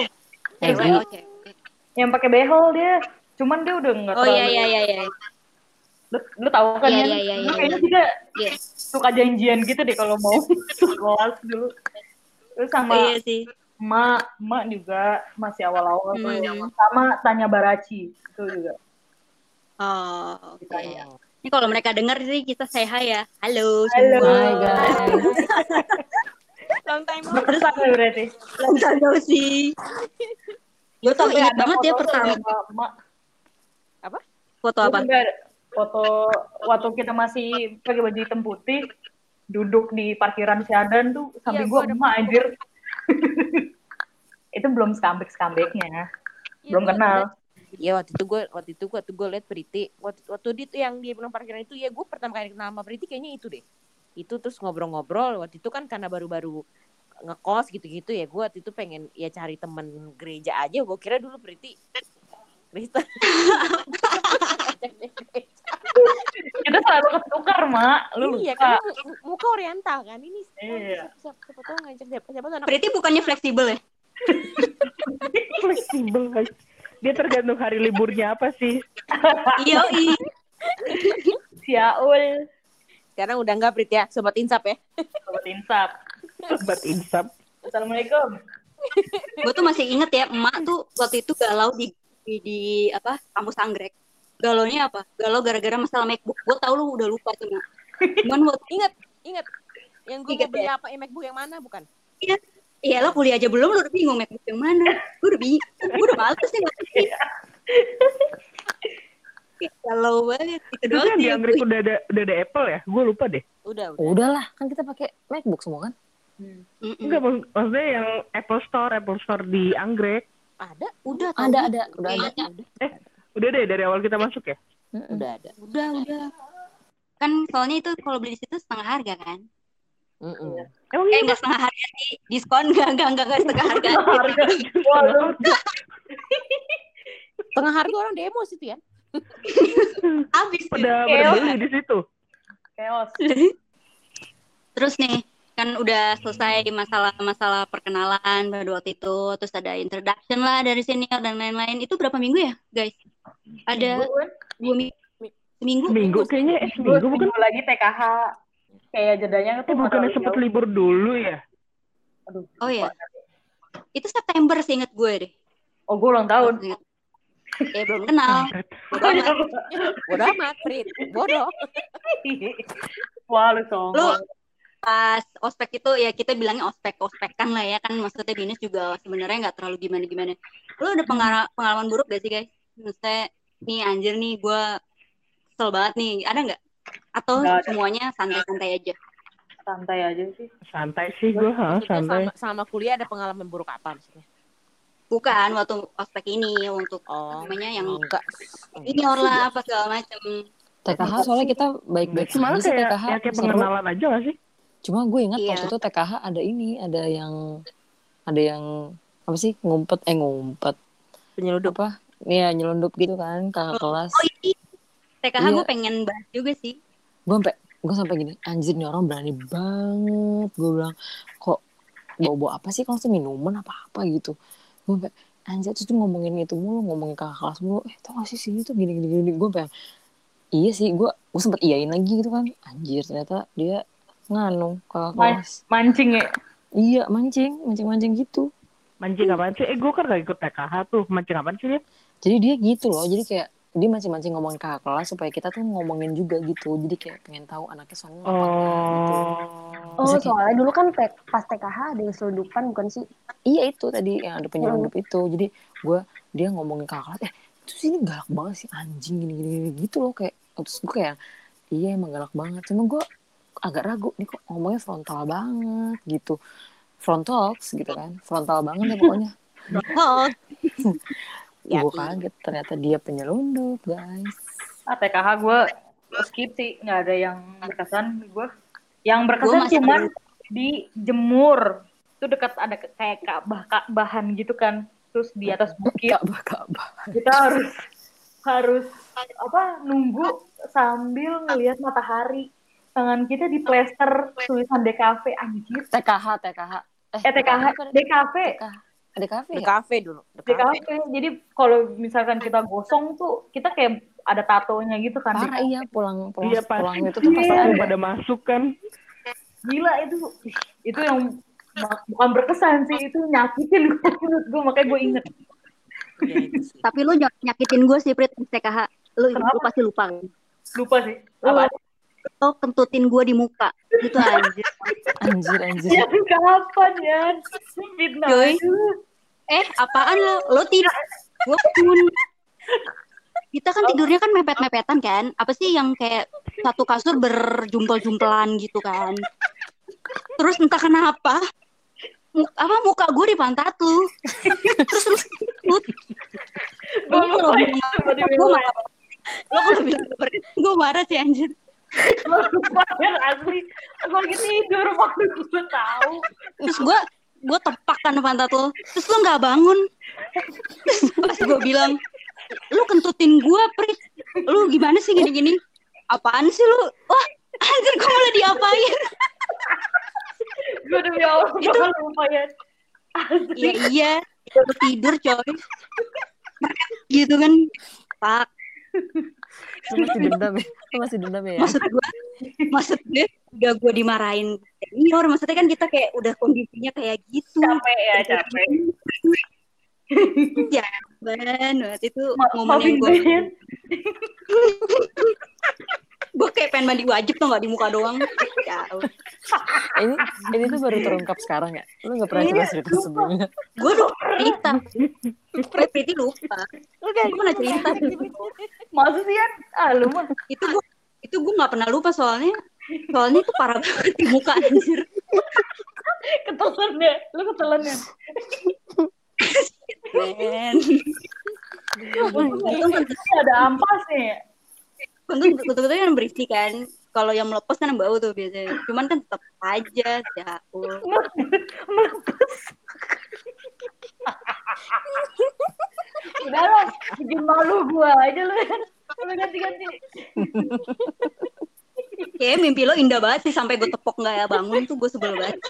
Eji. cewek oh cewek yang pakai behel dia. Cuman dia udah nggak oh iya iya iya iya Lu, lu tahu kan Iya, ya? iya, iya, Lu iya, kayaknya juga Iya. suka janjian gitu deh kalau mau *laughs* kelas dulu. Terus sama iya sih emak, emak juga masih awal-awal. Hmm. Sama Tanya Baraci itu juga. oh oke Ditanya. Ini kalau mereka dengar sih kita say hi ya halo Halo. semua guys long time no Berkesan ya berarti. Long time no see. Gue tuh Sampai ingat ada banget ya pertama. emak. Foto apa? sampai Foto waktu kita masih pakai baju hitam putih, duduk di parkiran Siadan tuh sampai Iya, gua gua ada emak anjir. *laughs* itu belum skambek skambeknya, Iya, belum kenal. Liat- Ya waktu itu gue waktu itu waktu gue liat Priti. Waktu waktu di itu yang di bilang parkiran itu ya gue pertama kali kenal sama Priti kayaknya itu deh. Itu terus ngobrol-ngobrol. Waktu itu kan karena baru-baru ngekos gitu-gitu ya gue waktu itu pengen ya cari temen gereja aja. Gue kira dulu Priti Kristen. Kita selalu ketukar, Mak. Lu iya kan mu- muka oriental kan. Ini Iya. siapa, siapa tahu ngajak siapa siapa tahu anak Berarti bukannya fleksibel ya? *laughs* Fleksibel. Dia tergantung hari liburnya apa sih. *laughs* Iya, iya. Siaul. sekarang udah enggak Prit ya sobat insap ya Sobat Insap. Sobat insap. Assalamualaikum. Gue tuh masih inget ya, emak tuh waktu itu galau di di, di apa kampus anggrek. Galaunya apa? Galau gara-gara masalah MacBook. Gue tau lu udah lupa tuh, Mak. Cuman waktu ingat ingat yang gue beli ya? apa ya MacBook yang mana bukan Iya lo kuliah aja belum, lu udah bingung MacBook yang mana. Gue udah bingung, gue udah males nih. *laughs* Galau banget. Itu doang kan di yang Amerika gue- udah ada udah ada Apple ya? Gue lupa deh. udah udah Udahlah, kan kita pakai MacBook semua kan? Mm-mm. Enggak mak- maksudnya yang Apple Store, Apple Store di Anggrek. ada Udah. Ada, ada, udah ada. Kayaknya. Udah deh dari awal kita masuk ya. Udah ada Udah, udah. Kan soalnya itu kalau beli di situ setengah harga kan? Mm-mm. Emang Eh enggak setengah harga sih, diskon enggak enggak enggak, enggak setengah harga. *laughs* Harga. Waduh. *laughs* tengah harga orang demo situ *laughs* ya Habis pada beli di situ. Chaos. Terus nih, kan udah selesai masalah-masalah perkenalan pada waktu itu, terus ada introduction lah dari senior dan lain-lain. Itu berapa minggu ya, guys? Ada Minggu, dua minggu. Seminggu? Seminggu kayaknya eh, Minggu, seminggu bukan? minggu lagi TKH. Kayak jedanya Eh tuh bukannya jauh. libur dulu ya? Aduh. Oh iya. Itu September sih inget gue deh. Oh, gue ulang tahun. Ingat. Eh belum kenal. *laughs* Bodo amat. bodoh amat Prit bodoh Wah, lu sombong. Pas ospek itu ya kita bilangnya ospek ospekan lah ya kan maksudnya dinas juga sebenarnya nggak terlalu gimana gimana. Lu ada pengalaman buruk gak sih guys? Maksudnya nih anjir nih gue kesel banget nih. Ada nggak? Atau Nggak ada. semuanya santai-santai aja? Santai aja sih. Santai sih gue, ha, santai. sama, sama kuliah ada pengalaman buruk apa maksudnya Bukan waktu ospek ini untuk oh namanya yang enggak ini lah apa segala macam. TKH soalnya kita baik-baik Cuma aja sih kayak, TKH. ya, kayak pengenalan aja gak sih? Cuma gue ingat Iya. waktu itu TKH ada ini, ada yang ada yang apa sih ngumpet eh ngumpet penyeludup apa? Iya nyelundup gitu kan kakak kelas. Oh ini TKH Iya. gue pengen bahas juga sih. Gue sampai gue sampai gini anjir nih orang berani banget. Gue bilang kok bawa-bawa apa sih kalau minuman apa apa gitu. Gue sampai anjir tuh ngomongin itu mulu ngomongin kakak kelas mulu. Eh tau gak sih sini tuh gini gini gini. Gue pengen iya sih gue gue sempet iyain lagi gitu kan. Anjir ternyata dia nganu kakak kelas. Mancing ya. Iya mancing mancing mancing gitu. Mancing apaan sih? Eh gue kan gak ikut TKH tuh. Mancing apaan sih dia? jadi dia gitu loh jadi kayak dia mancing-mancing ngomongin kakak kelas supaya kita tuh ngomongin juga gitu. Jadi kayak pengen tahu anaknya soalnya apa enggak gitu. Oh. Oh, Maksudnya soalnya dulu kan pas TKH ada yang selundupan bukan sih? iya itu tadi yang ada penyelundup itu. Jadi gue dia ngomongin kakak kelas eh itu sini galak banget sih anjing gini gini, gini gitu loh kayak. Terus gue kayak iya emang galak banget. Cuma gue agak ragu nih kok ngomongnya frontal banget gitu. Frontals gitu kan. Frontal banget ya pokoknya. *laughs* Oh, *laughs* Ya, gue kaget ternyata dia penyelundup guys. Ah, TKH gue skip sih. Nggak ada yang berkesan gue. Yang Gua berkesan cuman di Jemur. Itu dekat ada ke- kayak Ka'bah bahan gitu kan. Terus di atas bukit. kabah kabah. Kita harus harus apa nunggu sambil ngelihat matahari. Tangan kita di plester tulisan DKV anjir. TKH TKH eh TKH DKV TKH ada kafe di ya? kafe dulu di kafe. Jadi kalau misalkan kita gosong tuh kita kayak ada tatonya gitu kan Parah iya pulang pulang Iya, pulang itu tuh pasti Iya. Pas ada. pada masuk kan. gila itu itu yang bukan berkesan sih itu nyakitin gue *laughs* menurut gue makanya gue inget Iya, tapi lu ny- nyakitin gue sih Prit TKH. Lu, lu pasti lupa. kan? lupa sih apa lo kentutin gue di muka. Gitu anjir. Anjir, anjir. Ya kapan ya? Fitnah. Joy. eh apaan lo? Lo tidak gue pun kita kan tidurnya kan mepet-mepetan kan? Apa sih yang kayak satu kasur berjumpel-jumpelan gitu kan? Terus entah kenapa mu- apa muka gue di pantat lu. Terus lu lu Gue marah. Gue marah sih anjir Ya asli. Gue lagi tidur waktu gue tahu. terus gue gue tepak kan pantat lo terus lo nggak bangun. Terus pas gue bilang lu kentutin gue Prit. Lu gimana sih gini-gini? Apaan sih lu? Wah anjir gue malah diapain? Gue demi Allah Itu- bakal lupa ya. Iya iya lu tidur coy. Gitu kan. Pak Lu masih dendam ya? Lu masih dendam ya? maksud gue maksud gue udah gue dimarahin senior maksudnya kan kita kayak udah kondisinya kayak gitu Capek ya, capek. ya ban waktu itu Ma- momen yang gue gue ya. kayak pengen mandi wajib tuh nggak di muka doang ya Ini ini tuh baru terungkap sekarang ya? Lu gak pernah cerita cerita sebelumnya? gue udah cerita Pretty lupa Lu kayak gue pernah cerita sih ya? Ah, lu mah. itu gue itu gue nggak pernah lupa soalnya soalnya itu parah banget di muka anjir Ketelan ya. Lu ketelan ya. Ben. Untung ada ampas nih. Untung betul-betul kan bersih kan kalau yang melepas kan yang bau tuh biasanya cuman kan tetap aja jauh Melepas. *laughs* Udah lah, bikin malu gua aja lu. Lu ganti-ganti. kayak mimpi lo indah banget sih sampai gue tepok nggak ya bangun tuh gue sebel banget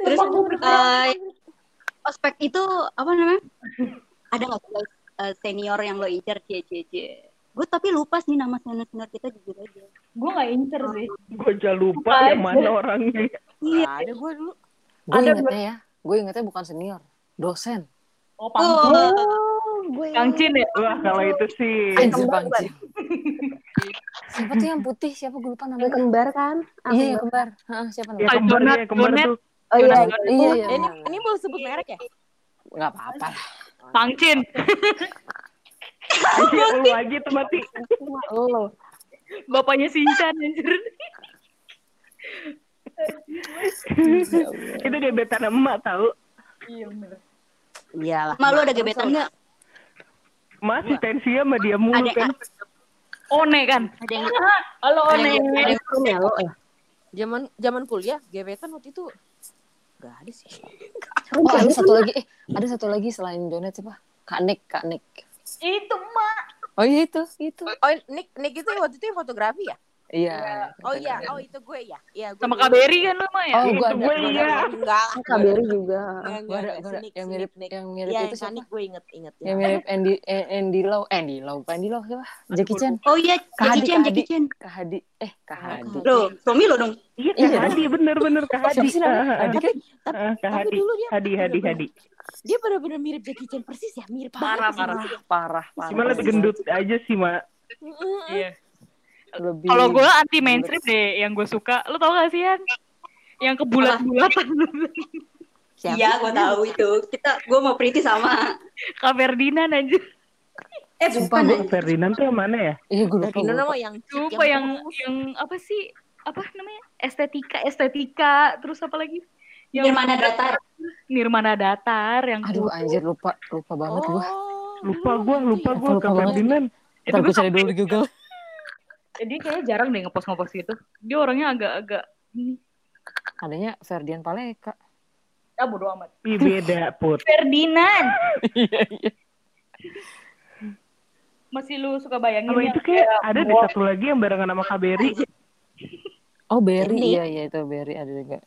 terus eh, ospek itu apa namanya ada nggak guys, eh, senior yang lo incer cie cie cie gue tapi lupa sih nama senior senior kita jujur aja Gua gak incer sih. Gue aja lupa Apa yang mana orangnya. iya ada gue dulu. Gue Ada ingetnya ya, gue ingetnya bukan senior, dosen. Oh, oh, panggung. gue Kang Cin ya? Wah kalau itu sih. Anjir kembar bangci. Siapa tuh yang putih? Siapa gue lupa yang namanya? kembar kan Iya, yang kembar. Hah, siapa Ya namanya? kembar ya, kembar tuh. oh iya. Iya, iya. Ini ini boleh sebut merek ya? Gak apa-apa lah. Kang Cin. Anjir, *laughs* lu aja tuh mati. lo Bapaknya Sinchan anjir. Itu gebetan emak tahu. Iya bener. Iyalah. malu ada gebetan nggak Masih tensi sama dia mulu ada kan. One kan? ada yang Halo One. ada yang- ya Zaman zaman kuliah gebetan waktu itu Gak ada sih. Oh, ada satu lagi. Eh, ada satu lagi selain Donet siapa? Kak Nick, Kak Nick. Itu mak. Oh iya itu, itu. Oh, Nick Nick itu waktu itu yang fotografi ya? Iya. Oh iya, oh itu gue ya. Iya, gue Sama Berry kan lu mah ya? Oh, Itu gue gue iya. Enggak. Juga Gue ada, gue ada. si Nick, Yang mirip, Nick, Nick. yang mirip Iya, itu yang siapa? Nick gue inget inget ya. Yang mirip Andy, eh, Andy Lau, Andy Lau, Andy Lau siapa? Jackie Chan. oh iya Jackie Chan Jackie Chan Kak Hadi, eh Kak Hadi. Loh, suami lo dong. Iya, Iya, Kak Hadi bener-bener Kak Hadi. Siapa sih namanya? Ah, Hadi kan? Tapi, dulu dia Hadi, Hadi, Hadi. dia benar-benar mirip Jackie Chan persis ya, mirip Parah, banget. parah. Parah, parah. Cuma lebih gendut aja sih, Mak. Iya. Lebih. Kalau gue anti mainstream deh yang gue suka. Lu tau gak sih Yan? Yang kebulat-bulatan. *laughs* Iya, gue tahu itu. Kita, gue mau pretty sama. *laughs* Kak Ferdinand anjir. Eh, Sumpah, bukan. gua- Ferdinand tuh yang mana ya? Iya, gue lupa. Nama lupa. yang Lupa yang yang apa sih? Apa namanya? Estetika, estetika. Terus apa lagi? Nirmana Datar. Nirmana Datar yang Aduh, anjir lupa, lupa banget Oh. gue. Lupa gue, lupa gue Lupa Kak. Ferdinand. itu Ntar gue gue cari dulu di Google. Jadi kayaknya jarang deh ngepost-ngepost gitu. Dia orangnya agak-agak ini. Adanya Ferdian Paleka. Ah bodo amat. Ih, beda, Put. Ferdinand. Iya, iya. Masih lu suka bayangin Sama yang itu kayak kayak ada di satu lagi yang barengan sama Kak Berry. Oh, Berry. Ini. Iya, iya itu Berry ada juga.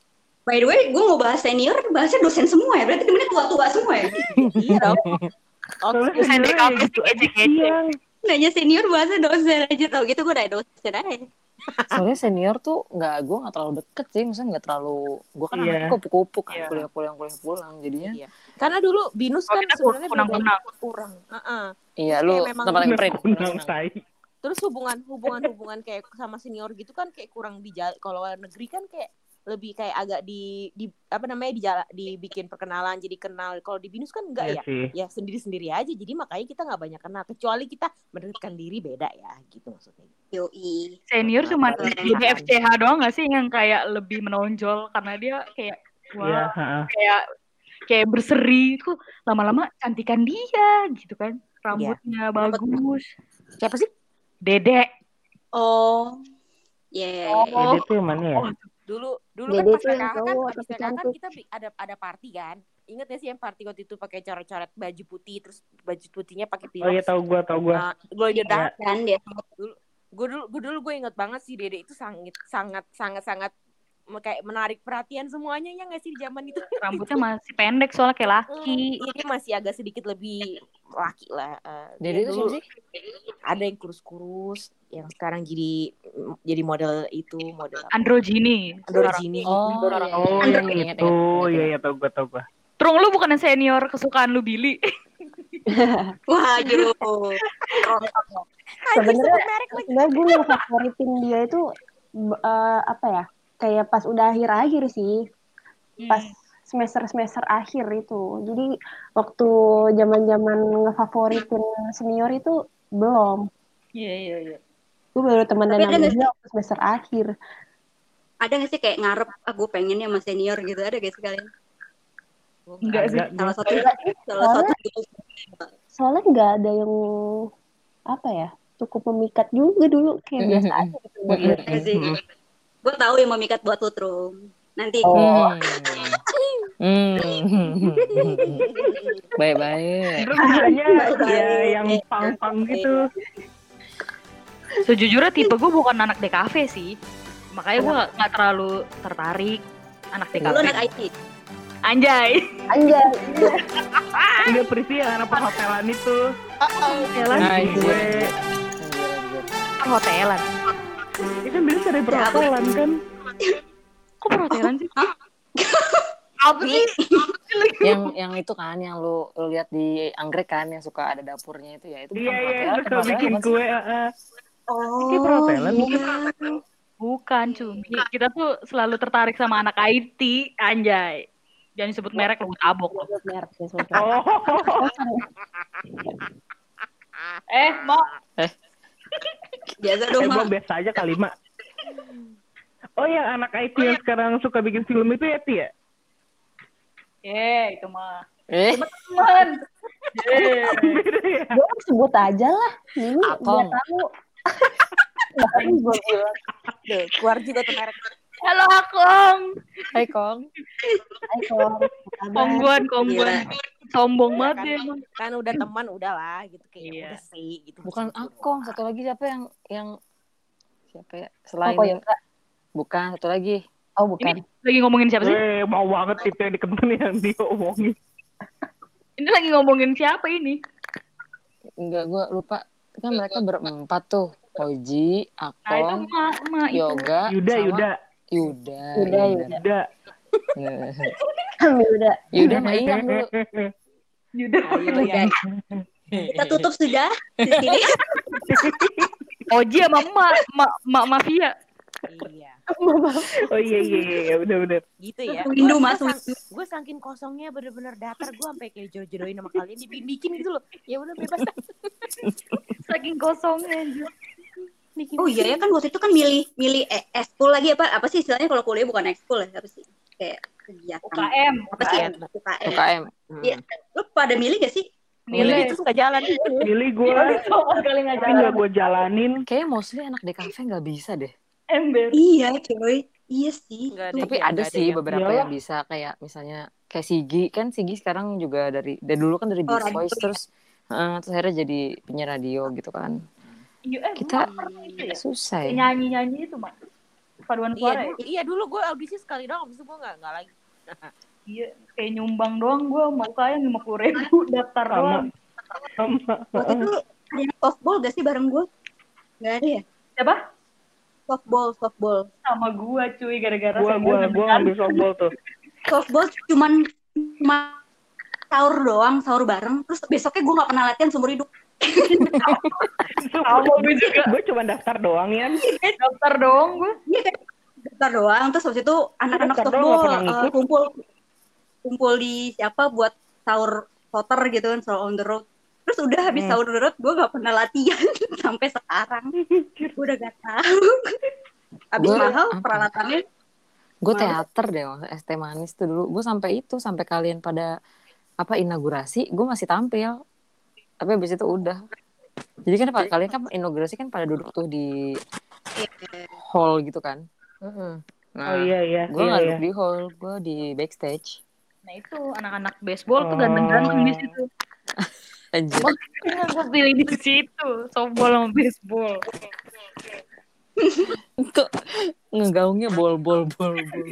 By the way, gue mau bahas senior, bahasnya dosen semua ya. Berarti temennya tua-tua semua ya. *laughs* Iya dong. Oh, Dosen DKP kayak gitu aja. Nanya senior, bahasnya dosen aja. Tau gitu gue udah dosen aja. Soalnya senior tuh nggak, gue nggak terlalu deket sih. Maksudnya nggak terlalu, gue kan Iya. anaknya kupu-kupu kan. Iya. Kuliah pulang, kuliah pulang. Jadinya, Iya. Karena dulu binus Oh, kan sebenarnya beda- kurang. Heeh. iya lu tempat paling print. Kunang terus hubungan hubungan hubungan kayak sama senior gitu kan kayak kurang dijal kalau luar negeri kan kayak lebih kayak agak di, di apa namanya di dibikin perkenalan jadi kenal kalau di binus kan enggak Iya ya sih. ya sendiri sendiri aja jadi makanya kita nggak banyak kenal kecuali kita mendekatkan diri beda ya gitu maksudnya Yoi. Senior cuma di FCH doang gak sih yang kayak lebih menonjol karena dia kayak wah Iya, heeh. kayak kayak berseri itu lama-lama cantikan dia gitu kan rambutnya bagus siapa sih dedek Oh. Ya. Oh. Jadi tuh yang mana ya? Oh, dulu dulu Dede kan pas PKK kan tapi PKK kan kita ada ada party kan? Inget gak sih yang party waktu itu pakai coret-coret baju putih terus baju putihnya pakai Oh iya tahu gua, tahu gua. Nah, glow in the dark Dan dia. Gue dulu gue dulu gue inget banget sih Dede itu sangat sangat sangat sangat kayak menarik perhatian semuanya ya nggak sih di zaman itu *laughs* rambutnya masih pendek soalnya kayak laki Iya, dia masih agak sedikit lebih laki lah Eh, Dede dia itu dulu sih? ada yang kurus-kurus yang sekarang jadi jadi model itu model apa? androgini androgini Oh, iya, Oh iya, ingat, itu, iya ingat. iya tahu gua, tahu gua. Trung lu bukan senior kesukaan lu Billy *laughs* Wah, aduh. Sebenarnya sebenarnya gue yang favoritin dia itu eh, apa ya? Kayak pas udah akhir-akhir sih. Pas semester-semester akhir itu. Jadi waktu zaman-zaman ngefavoritin senior itu belum. iya iya iya Gue baru ada dia waktu semester akhir. Ada gak sih kayak ngarep, ah gue pengen ya sama senior gitu, ada gak sih kalian? enggak sih Salah satu, Enggak salah satu gitu. Soalnya nggak ada yang apa ya cukup memikat juga dulu kayak biasa aja gitu gue. Gue tahu yang memikat buat lu, Trum. Nanti. Oh. Hmm. *laughs* Baik-baik. Terus ya yang pang-pang gitu. sejujurnya tipe gue bukan anak DKV sih makanya gue nggak terlalu tertarik anak Lu DKV anak IT. anjay Anjay, Iya Prisi yang anak perhotelan itu. hotelan Nah, Gue, Anjir, anjir. perhotelan itu kan biasa dari perhotelan kan. *laughs* kok perhotelan sih *laughs* apa sih yang yang itu kan yang lu lu lihat di anggrek kan yang suka ada dapurnya itu ya itu Iya iya perhotelan bikin kue. heeh. Oh, Ini perhotelan bukan? bukan cumi kita tuh selalu tertarik sama anak IT anjay jangan disebut merek lu tabok lu. Sebut *laughs* merek. Oh. eh mau Biasa Eh, dong, gua Mak. biasa aja kali, Mak. Oh, yang anak IT yang sekarang suka bikin film itu ya, Ti ya? eh itu mah eh teman *laughs* eh ya? Gue sebut aja lah. Ini Akong. biar tahu. *laughs* Bahkan gue bilang, keluar juga tuh merek halo akong hai kong. Apa kabar?" kongguan kongguan. Sombong banget kan, dia emang. Kan udah teman udah lah gitu. Kayak Iya. udah sih gitu. Bukan akong satu lagi siapa yang yang siapa ya? Selain Oh, yang Koyoka. bukan satu lagi. Oh, bukan. ini lagi ngomongin siapa sih? Eh, mau banget itu yang dikenal yang diomongin. ini lagi ngomongin siapa ini? Enggak gua lupa. Kan mereka berempat tuh. Oji, nah itu Akong, itu. Yoga, Yuda, sama Yuda, Yuda. Yuda, bener. Yuda. Yuda. *laughs* Kami udah. Yuda sama Iyam dulu. Yuda ya. *laughs* Kita tutup sudah di sini. *laughs* Oji sama emak emak emak mafia iya Oh iya iya iya udah udah. gitu ya Windu masuk. gue saking kosongnya bener-bener datar gue sampai kayak jodoh-jodohin sama kalian dibikin bikin gitu loh ya udah bebas saking kosongnya Bikin- Oh iya ya kan waktu itu kan milih milih eh, ekskul lagi apa apa sih istilahnya kalau kuliah bukan ekskul ya apa sih kayak kegiatan UKM apa sih UKM. UKM. UKM. Hmm. Iya. Lu pada milih gak sih? Milih Milih. itu nggak jalan Pilih gue, sekali nggak tapi jalan nggak gue jalanin. Kayaknya mostly anak DKV nggak bisa deh. ember Iya coy. Iya sih. Ada. Tapi Iya, ada ada sih yang- beberapa Iyalah. yang bisa kayak misalnya kayak Sigi kan Sigi sekarang juga dari dari dulu kan dari Oh, Beast radio. Voice terus eh, terus akhirnya jadi penyiar radio gitu kan. Iya eh Kita- itu ya Susah ya. nyanyi nyanyi itu mak paduan iya suara ya? dulu, iya dulu gue audisi sekali doang abis itu gue nggak nggak lagi *laughs* iya kayak nyumbang doang gue mau kaya lima puluh ribu *laughs* daftar Sama. doang Sama. Waktu itu ada yang softball gak sih bareng gue? Gak ada ya? siapa Softball, softball. sama gua cuy gara-gara Gue gue nggak gue bisa. ngambil softball tuh. *laughs* Softball cuman cuma sahur doang, sahur bareng. Terus besoknya gue gak pernah latihan seumur hidup. Sama gue juga. gue cuma daftar doang ya Daftar doang gue. daftar doang terus habis itu anak-anak softball eh, ngikut. kumpul kumpul di siapa buat sahur voter gitu kan sahur on the road terus udah habis Hmm. sahur on the road gue gak pernah latihan *laughs* sampai sekarang *laughs* gue udah gak tahu habis Gua mahal apa? peralatannya gue teater deh waktu ST manis tuh dulu gue sampai itu sampai kalian pada apa inaugurasi gue masih tampil tapi habis itu udah jadi kan pak kalian kan inaugurasi kan pada duduk tuh di hall gitu kan nah oh iya iya gue iya, nggak iya. duduk di hall gue di backstage Nah itu anak-anak baseball tuh Oh. ganteng-ganteng di situ. *laughs* Anjir. Makanya gue pilih di situ. Softball sama baseball. Kok ngegaungnya bol bol bol bol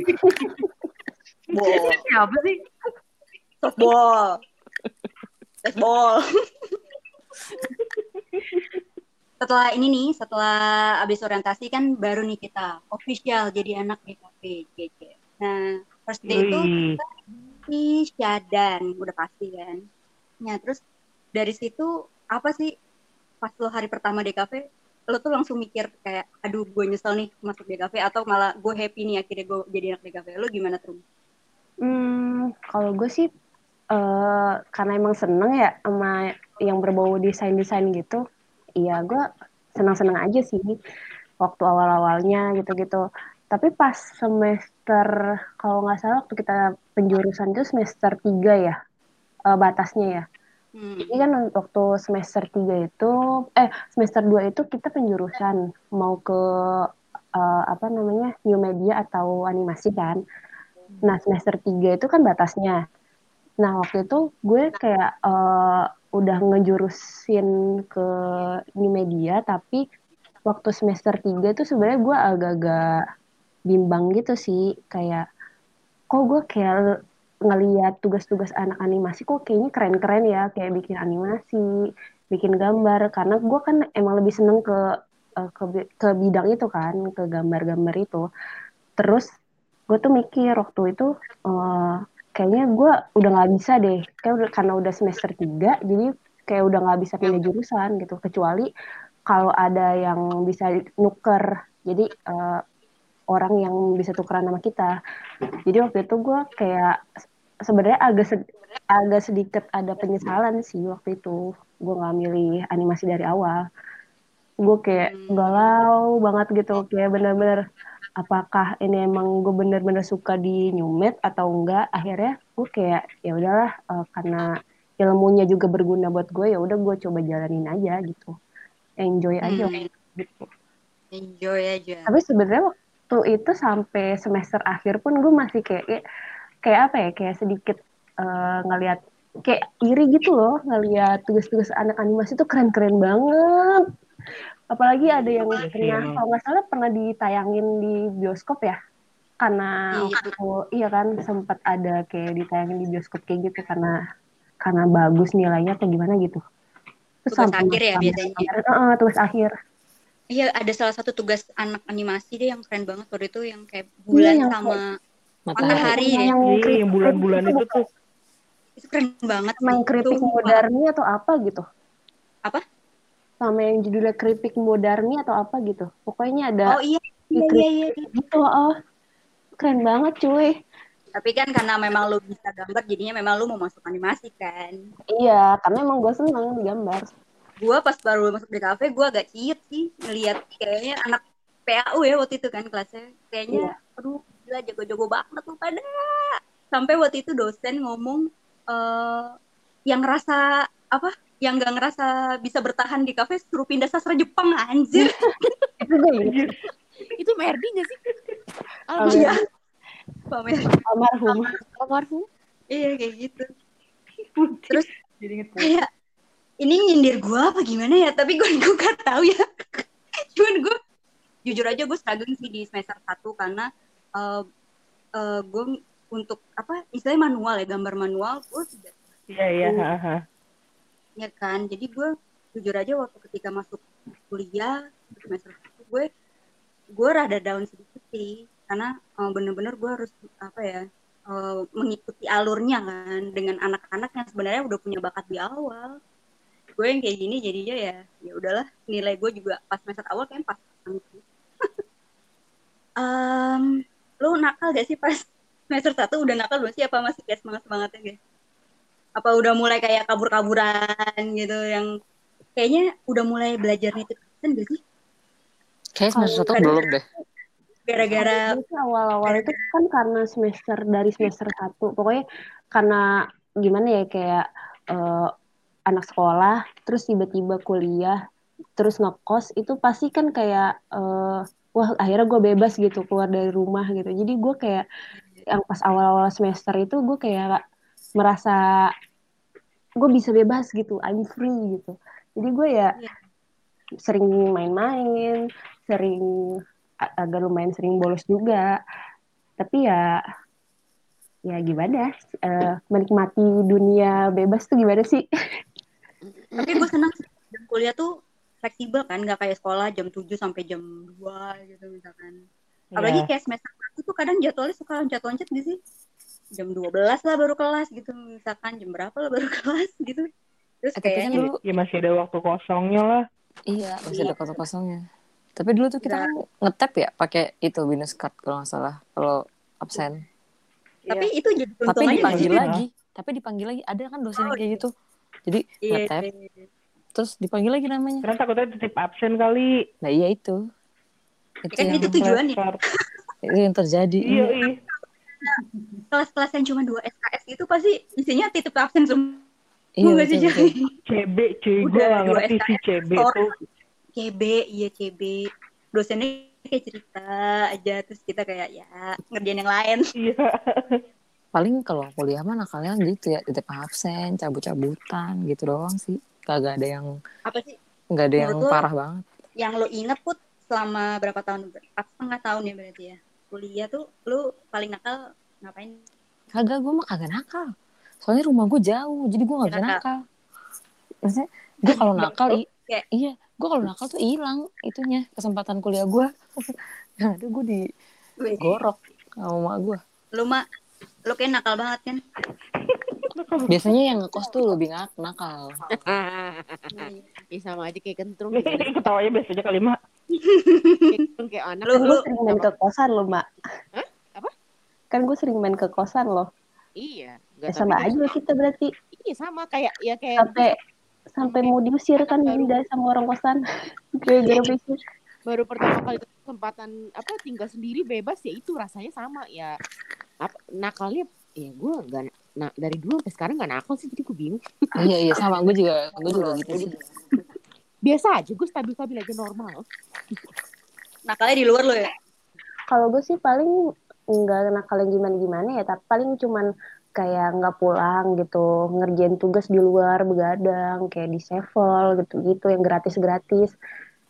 ball Siapa sih? softball baseball setelah ini nih setelah abis orientasi kan baru nih kita official jadi anak DKP GC nah first day itu di Syadan udah pasti kan. Ya terus dari situ apa sih pas lo hari pertama DKP lo tuh langsung mikir kayak aduh gue nyesel nih masuk DKP atau malah gue happy nih akhirnya gue jadi anak DKP lo gimana tuh? Hmm, kalau gue sih eh karena emang seneng ya sama yang berbau desain-desain gitu, iya gue senang-senang aja sih waktu awal-awalnya gitu-gitu. Tapi pas semester kalau nggak salah waktu kita penjurusan itu semester 3 ya eh, batasnya ya. hmm. Jadi kan waktu semester 3 itu, eh semester 2 itu kita penjurusan mau ke eh, apa namanya new media atau animasi kan. Nah semester 3 itu kan batasnya. Nah waktu itu gue kayak eh, udah ngejurusin ke new media, tapi waktu semester 3 itu sebenarnya gue agak-agak bimbang gitu sih, kayak kok gue kayak ngeliat tugas-tugas anak animasi kok kayaknya keren-keren ya kayak bikin animasi bikin gambar. Karena gue kan emang lebih seneng ke eh, ke, ke bidang itu kan ke gambar-gambar itu. Terus gue tuh mikir waktu itu eh, kayaknya gue udah nggak bisa deh. Kayak udah, karena udah semester 3 jadi kayak udah nggak bisa pindah jurusan gitu. Kecuali kalau ada yang bisa nuker. Jadi eh, orang yang bisa tukeran sama kita. Jadi waktu itu gue kayak sebenarnya agak sed- agak sedikit ada penyesalan sih waktu itu. Gue nggak milih animasi dari awal. Gue kayak Hmm. galau banget gitu. Kayak bener-bener apakah ini emang gue bener-bener suka di Newmed atau enggak akhirnya gue kayak ya udahlah eh, karena ilmunya juga berguna buat gue ya udah gue coba jalanin aja gitu. Enjoy aja Hmm. gitu enjoy aja. Tapi sebenarnya waktu itu sampai semester akhir pun gue masih kayak kayak, apa ya kayak sedikit eh, ngelihat kayak iri gitu loh ngelihat tugas-tugas anak animasi tuh keren-keren banget apalagi ada yang Iya pernah kalau nggak salah pernah ditayangin di bioskop ya karena Iya. waktu iya kan sempat ada kayak ditayangin di bioskop kayak gitu karena karena bagus nilainya atau gimana gitu Tugas sampai akhir ya sampai- biasanya. sampai- Heeh, tugas akhir Iya, ada salah satu tugas anak animasi deh yang keren banget waktu itu yang kayak Iya, bulan yang sama matahari Matahari ya. yang, Iya, bulan-bulan itu tuh itu keren banget. keripik Sumpah. moderni atau apa gitu Apa? Sama yang judulnya keripik moderni atau apa gitu pokoknya ada Oh iya, iya, iya, iya. iya. gitu oh keren banget cuy Tapi kan karena memang lu bisa gambar, jadinya memang lu mau masuk animasi kan. iya karena emang gue seneng gambar Gua pas baru masuk di kafe, gua agak ciut sih ngelihat kayaknya anak PAU ya waktu itu kan kelasnya. Kayaknya, aduh, gila jago-jago banget tuh pada. Sampai waktu itu dosen ngomong eh yang ngerasa apa? Yang nggak ngerasa bisa bertahan di kafe suruh pindah sastra Jepang anjir. *laughs* itu gue inget Itu Merdi gak sih? Almarhum. Iya. Almarhum Almarhum. Iya kayak gitu. Terus Jadi inget kayak ini nyindir gue apa gimana ya tapi gue gue gak tahu ya *laughs* cuman gue jujur aja gue struggling sih di semester 1 karena uh, uh, gue untuk apa istilahnya manual ya gambar manual gue tidak iya iya. Ya kan? Jadi gue jujur aja waktu ketika masuk kuliah semester 1 gue gue rada down sedikit sih. Karena uh, bener-bener gue harus apa ya uh, mengikuti alurnya kan dengan anak-anak yang sebenarnya udah punya bakat di awal. Gue yang kayak gini jadinya ya ya udahlah nilai gue juga pas semester awal kan pas um, *laughs* lu nakal gak sih pas semester satu? Udah nakal belum sih? Apa masih kayak semangat semangatnya guys apa udah mulai kayak kabur-kaburan gitu yang kayaknya udah mulai belajar absen gak sih? Kayak semester satu belum deh. gara-gara Itu awal-awal itu kan karena semester dari semester satu. Pokoknya karena gimana ya kayak eh, anak sekolah terus tiba-tiba kuliah terus ngekos itu pasti kan kayak eh, wah akhirnya gue bebas gitu keluar dari rumah gitu. Jadi gue kayak yang pas awal-awal semester itu gue kayak merasa gue bisa bebas gitu I'm free gitu. Jadi gue ya Iya. sering main-main sering agak lumayan sering bolos juga. Tapi ya ya gimana? Eh, menikmati dunia bebas tuh gimana sih? *laughs* Tapi gue senang jam kuliah tuh fleksibel kan nggak kayak sekolah jam 7 sampai jam 2 gitu misalkan. Apalagi Iya. kayak semester satu tuh kadang jadwalnya suka loncat-loncat gitu sih jam 12 lah baru kelas gitu misalkan jam berapa lah baru *laughs* kelas gitu terus Eh, kan kayaknya dulu Ya masih ada waktu kosongnya lah. iya masih ada kosong kosongnya. Tapi dulu tuh kita kan ngetap ya pakai itu binus card kalau nggak salah kalau absen. tapi itu jadi Tapi dipanggil sih? lagi. Tapi dipanggil lagi. Ada kan dosen Oh, kayak iya. gitu. Jadi Iya, ngetap iya, iya. terus dipanggil lagi namanya. Karena takutnya titip absen kali. Nah iya itu. Itu kan yang itu tujuannya itu yang terjadi. Iya, iya. *laughs* kelas-kelas yang cuma dua SKS itu pasti isinya titip absen semua Iya nggak sih betul. CB, cuy. Gue Udah, gak dua ngerti sih CB. CB iya CB dosennya kayak cerita aja terus kita kayak ya ngerjain yang lain *laughs* Iya. Paling kalau kuliah mah nakalnya gitu ya, titip absen, cabut-cabutan gitu doang sih. Kagak ada yang apa sih nggak ada yang Menurut lo- parah banget. yang lo inget put selama berapa tahun empat setengah tahun ya berarti ya kuliah tuh lo paling nakal ngapain Kagak, gue mah kagak nakal. Soalnya rumah gue jauh, jadi gue nggak bisa Nakal. nakal. Maksudnya, gue kalau nakal, i- Kayak- iya, gue kalau nakal tuh hilang itunya kesempatan kuliah gue. Yang *laughs* ada gue digorok sama mak gue. lo mah lo kayak nakal banget kan *laughs* Biasanya yang ngekos tuh lebih ngak nakal. *laughs* ya sama aja kayak kentrung gitu. ketawanya biasanya kali mak. kayak anak Lu- gue sering main ke kosan loh mak Hah? Kan gue sering main ke kosan loh. Iya ya nggak sama aja kita berarti. Iya sama kayak ya kayak sampai sampai mau diusir kan Dinda sama orang kosan. *laughs* Gara-gara berisik baru pertama kali kesempatan apa tinggal sendiri bebas ya itu rasanya sama ya. Apa nakalnya ya gue nggak nah dari dulu sampai sekarang nggak nakal sih jadi gue bingung. *laughs* Iya, iya sama gue juga, gue juga gitu sih. *laughs* biasa aja gue stabil stabil aja normal. Nakalnya di luar lo ya? Kalau gue sih paling nggak nakalin gimana gimana ya tapi paling cuman kayak nggak pulang gitu ngerjain tugas di luar begadang kayak di sevel gitu gitu yang gratis gratis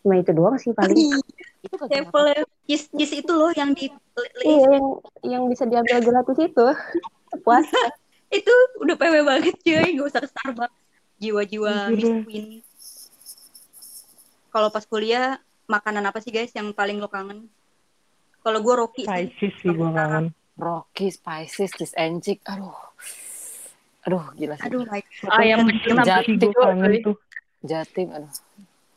nah itu doang sih paling. *laughs* Itu kagak Level cheese cheese itu loh yang di iya yang yang bisa diambil gratis itu. *laughs* Puas itu udah PW banget cuy. Gak usah ke Starbucks. Jiwa-jiwa Iya. Miss Queen kalau pas kuliah makanan apa sih guys yang paling lo kangen kalau gue Rocky Spicy sih gue kangen. Rocky, Spices, Cheese and Chick, aduh. Aduh, gila sih. aduh my Ayam Kenapa Jati sih gue kangen tuh? Jatim, aduh.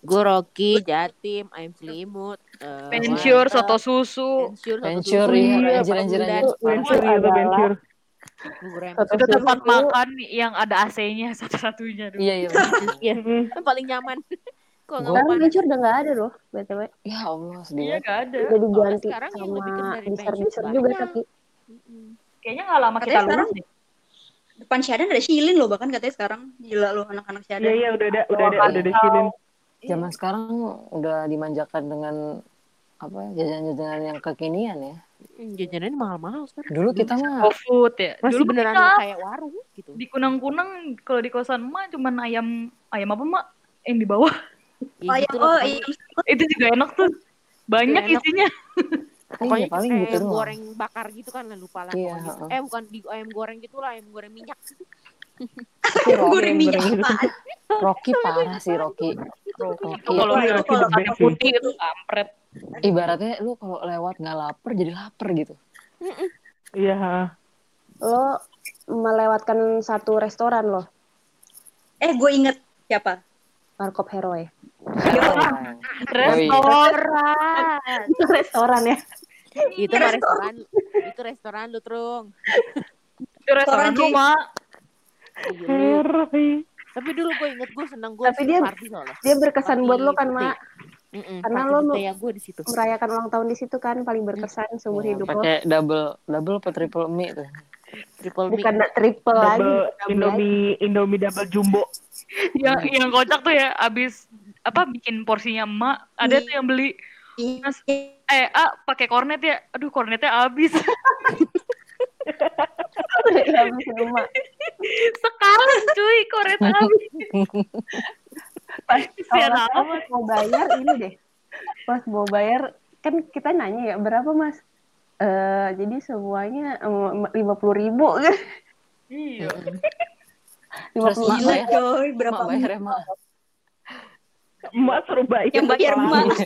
gue Rocky Jatim ayam selimut uh, Pensiur, soto susu. Pensiur, iya, anjir, anjir, anjir. Iya tuh adalah- benchur. Satu Itu tempat makan yang ada AC-nya satu-satunya. dulu. Iya, iya. *laughs* Iya, paling nyaman kok nggak sekarang panas. Udah nggak ada loh btw Ya Allah, sedih Iya, banget. gak ada. udah diganti sekarang yang lebih sama Venture desain juga tapi. Kayaknya gak lama Katanya kita sekarang- lulus depan Syadan ada Shilin loh bahkan katanya sekarang. Gila lo anak-anak Syadan Iya iya udah ada udah ada udah ada silin. Zaman sekarang udah dimanjakan dengan apa jajanan-jajanan yang kekinian ya. Mm, jajanannya mahal-mahal sekarang Dulu kita mah GoFood ya. masih Dulu beneran kita kayak warung gitu. Di Kunang-Kunang kalau di kosan emak cuman ayam ayam apa mak yang di bawah Ya oh iya gitu lah, oh iya. Itu juga enak tuh. Banyak enak. isinya. Pokoknya iya, paling kayak gitu ayam goreng bakar gitu kan lah lupa lah Iya, eh bukan di ayam goreng gitu lah ayam goreng minyak. Tapi Rocky, goreng minyak apaan? Rocky parah sih Rocky. Rocky. kalau Iya, itu itu kalau putih itu kampret. Ibaratnya lu kalau lewat nggak lapar jadi lapar gitu. Iya. lo melewatkan satu restoran loh eh gue inget siapa Warkop Hero ya. Oh. Restoran. Itu restoran ya. itu restoran itu restoran lu trung Itu restoran lu, Mak. Iya, lu. Heroy. tapi dulu gue inget gue seneng gue Tapi dia- party soalnya Dia berkesan Party buat lo kan. Mak. Karena lo ya gue di situ Merayakan ulang tahun di situ kan paling berkesan seumur Iya, hidup lo. Pakai double double apa triple mie tuh. triple mie Bukan triple lagi. Double double lagi. Indomie Indomie double jumbo. Yang yang kocak tuh ya abis apa bikin porsinya emak ada tuh yang beli Mas, eh ah pakai kornet ya aduh kornetnya habis rumah. sekali cuy kornetnya habis Pas kalau mau bayar ini deh. Pas mau bayar kan kita nanya ya berapa mas? Eh jadi semuanya lima puluh ribu kan? iya Terus puluh mak. Gila bayar. coy, berapa Mak bayar ya, Mak. Emak suruh bayar. Yang bayar emak. *laughs*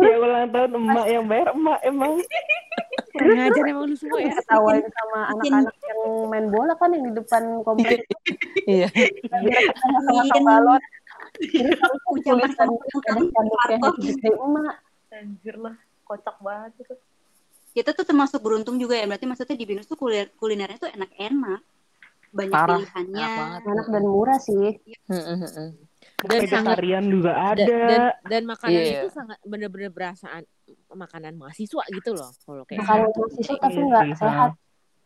Ya ulang tahun emak yang bayar emak emang. ngajar emang lu semua ya Ketawain sama anak-anak yang main bola kan yang di depan komplek. *laughs* Iya. sama balon. Tulisan ada emak. anjir lah kocak banget itu Kita tuh termasuk beruntung juga ya. Berarti maksudnya di Binus tuh kuliner kulinernya tuh enak-enak. Banyak Parah, pilihannya. enak banget. Enak dan murah sih. Mm. dan sangat Vegetarian juga dan, ada. dan, dan makanan Iya. itu sangat bener-bener berasaan makanan mahasiswa gitu loh kalau kayak Makan mahasiswa tapi Iya nggak sih, sehat.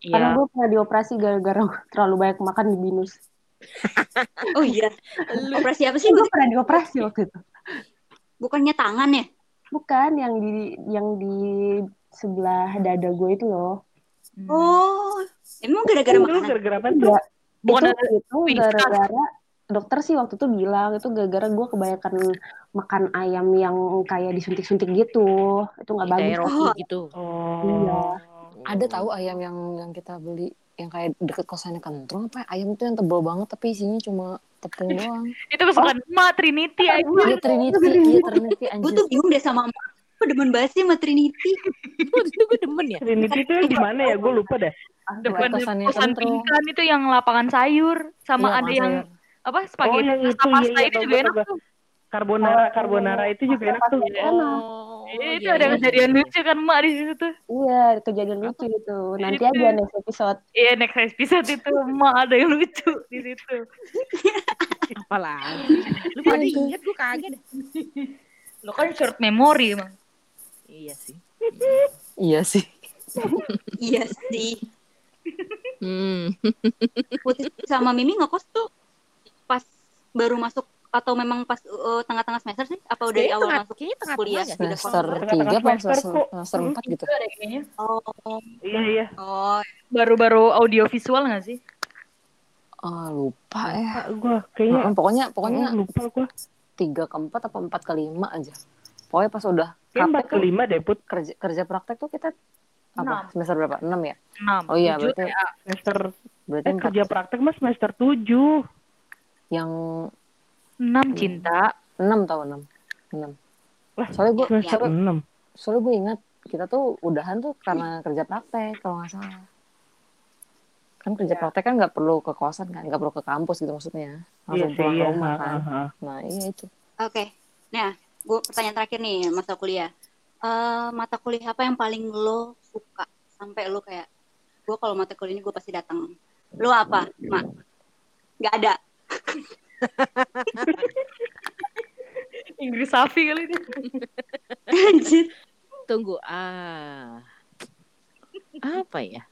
Karena iya gue pernah dioperasi gara-gara terlalu banyak makan di binus. *laughs* Oh iya. lu Operasi apa sih? Gue pernah dioperasi waktu itu. Bukannya tangan ya? Bukan yang di yang di sebelah dada gue itu loh. Oh, emang gara-gara makanan? gara-gara apa tuh? Enggak. Bukan itu, itu gara-gara dokter sih waktu itu bilang itu gara-gara gue kebanyakan makan ayam yang kayak disuntik-suntik gitu. Itu nggak bagus. kayak roti gitu Oh. Iya. Ada tahu ayam yang yang kita beli yang kayak deket kosannya kentrung apa ya? ayam itu yang tebal banget tapi isinya cuma tepung *laughs* doang. itu kesukaan emak Trinity aja Iya Trinity, iya Trinity Gue tuh bingung deh sama emak. Gue demen banget sih sama Trinity. *laughs* itu gue demen ya. Trinity itu di mana ya? Gue lupa deh. depan kosannya kosan pingkan itu yang lapangan sayur sama Iya, ada yang apa Oh, spaghetti yang itu, pasta iya, pasta iya, itu juga enak tuh. Carbonara, carbonara itu juga enak tuh. Oh, Iya, itu iya, ada kejadian iya. lucu kan mak di situ tuh. Iya, kejadian lucu itu. Nanti aja next episode. iya next episode itu emak ada yang lucu di situ. Apalagi? Lu pada inget gue kaget. Deh lo kan short memory emang iya sih Iya sih. Iya sih. hmm. Putih sama Mimi ngekos tuh pas baru masuk atau memang pas uh, tengah-tengah semester sih? Apa udah dari awal tengah, masuk? kayaknya tengah kuliah. tengah Semester tiga apa semester semester, empat gitu. Oh, Iya, iya. oh, baru-baru audio visual nggak sih Oh, lupa ya. Gue kayaknya Nah, pokoknya pokoknya oh, lupa gue. tiga keempat apa empat ke lima aja. Pokoknya pas udah praktek ke tuh, lima deh, Put. kerja kerja praktek tuh kita apa semester berapa? Enam ya? enam Oh iya tujuh, berarti ya. Semester berarti eh, kerja praktek mas semester tujuh. Yang enam cinta enam tahu enam enam. Lah, Soalnya gue Semester soalnya, enam. soalnya gue ingat kita tuh udahan tuh karena kerja praktek kalau nggak salah. Kan kerja praktek kan nggak perlu ke kosan kan, nggak perlu ke kampus gitu maksudnya. Iya Langsung sih, pulang iya. ke rumah kan. ha, ha. Nah iya itu. oke. Nah, gue pertanyaan terakhir nih mata kuliah. Eh, mata kuliah apa yang paling lo suka sampai lo kayak gue kalau mata kuliah ini gue pasti datang. Lo apa, mak? Gak ada. *laughs* Inggris Safi kali ini Anjir. tunggu ah apa ya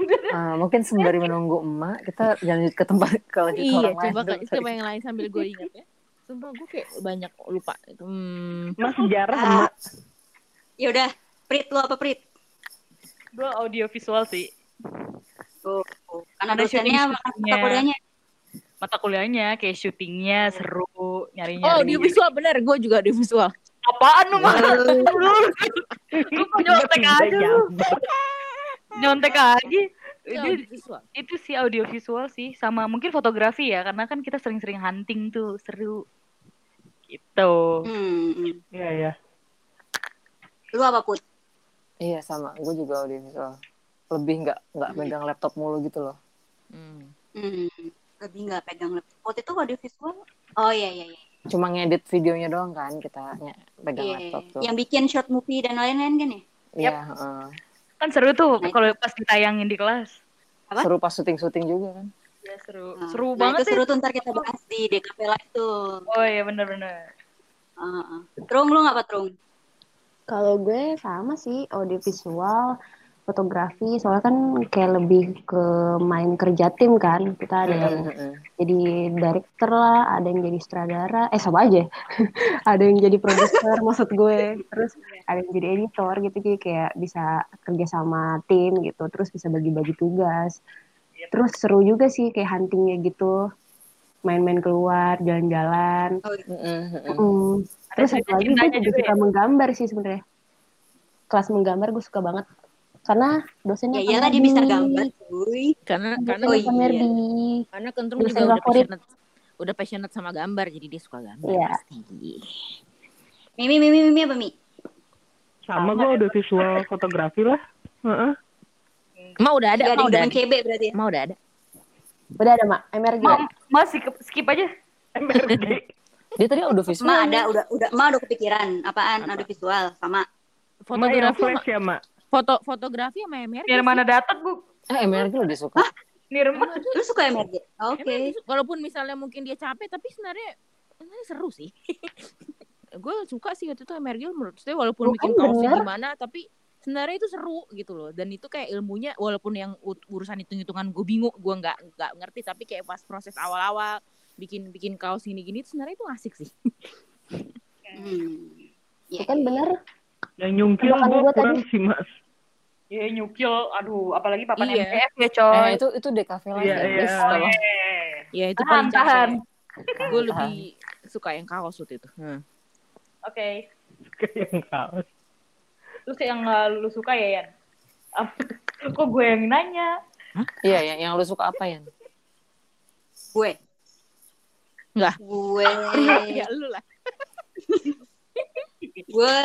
*laughs* Ah, mungkin sembari menunggu emak kita lanjut ke tempat ke lanjut ke iya orang lain coba dulu. kan coba yang lain sambil gue ingat ya sumpah gue kayak banyak lupa. Itu hmm. Mas sejarah Ah. Ya udah, Prit lo apa Prit? gue audio visual sih. Oh, oh. karena Ada dosennya mata kuliahnya. mata kuliahnya kayak syutingnya seru nyari oh audio visual bener. Gue juga audio visual. Apaan lu mah lu lu nyontek aja lu. nyontek aja. Itu, itu sih audio visual sih sama mungkin fotografi ya karena kan kita sering-sering hunting tuh seru gitu Hmm, hmm. Iya, iya. Lu apa Put? Iya sama, gue juga audiovisual. Lebih nggak nggak megang laptop mulu gitu loh. hmm. Hmm. lebih nggak pegang laptop. Waktu itu audio visual. Oh iya iya iya. Cuma ngedit videonya doang kan kita nye- pegang Iya, laptop tuh. Yang bikin short movie dan lain-lain kan ya? Iya, heeh. Kan seru tuh Nah, kalau pas ditayangin di kelas. Apa? Seru pas syuting-syuting juga kan. Ya seru. Nah, seru nah, banget itu sih. seru tuh ntar kita bahas di DKP Live tuh. Oh iya bener-bener. Heeh. Trung, lu ngapa Trung? Kalau gue sama sih audiovisual, fotografi, soalnya kan kayak lebih ke main kerja tim kan. Kita ada yang jadi director lah, ada yang jadi sutradara, eh sama aja. *laughs* ada yang jadi produser *laughs* maksud gue. Terus ada yang jadi editor gitu jadi kayak bisa kerja sama tim gitu, terus bisa bagi-bagi tugas. Terus seru juga sih kayak huntingnya gitu. Main-main keluar, jalan-jalan. Oh, Mm, mm. Terus satu lagi gue juga juga suka menggambar sih sebenarnya. Kelas menggambar gue suka banget. Karena dosennya ya iyalah dia bisa gambar, cuy. Karena karena Oh, iya. Karena Kentrung juga udah favorit. passionate udah passionate sama gambar jadi dia suka gambar Iya. pasti. Mimi, Mimi, Mimi apa Mi? Sama gue udah visual fotografi lah. Heeh. Ma udah ada, Gak ada ma udah ada. CB berarti ya? Ma udah ada. Udah ada mak, MRG. Ma, masih skip aja. *laughs* MRG. Dia tadi udah visual. Ma ada, udah, udah, Ma udah kepikiran. Apaan? Apa? Ada visual sama. Ma Fotografi sama, flash ya, Mak? foto fotografi sama MRG. Biar mana dapat bu? Eh, MRG lebih suka. Nirma. Lu suka MRG? Oke. Su- walaupun misalnya mungkin dia capek tapi sebenarnya sebenarnya seru sih. *laughs* gue suka sih waktu itu MRG menurut saya walaupun Oh, bikin kaosnya gimana tapi sebenarnya itu seru gitu loh dan itu kayak ilmunya walaupun yang urusan hitung hitungan gue bingung gue nggak nggak ngerti tapi kayak pas proses awal awal bikin bikin kaos gini gini sebenarnya itu asik sih Hmm. Itu kan bener. Yang nyungkil gue gua kurang sih, Mas. Iya nyukil. Aduh, apalagi papan Iya. MTF ya coy. Eh, itu itu DKV lagi. Iya, ya, iya. Eh. ya itu Tahan, paling tahan. gue lebih suka yang kaos waktu itu Hmm. Oke. *laughs* Kayak yang kaos. Terus yang uh, lu suka ya Yan? Apa- *laughs* Kok gue yang nanya? Iya, yang, yang lu suka apa, Yan? Gue. Enggak. Gue. *laughs* ya lu lah *laughs* gue.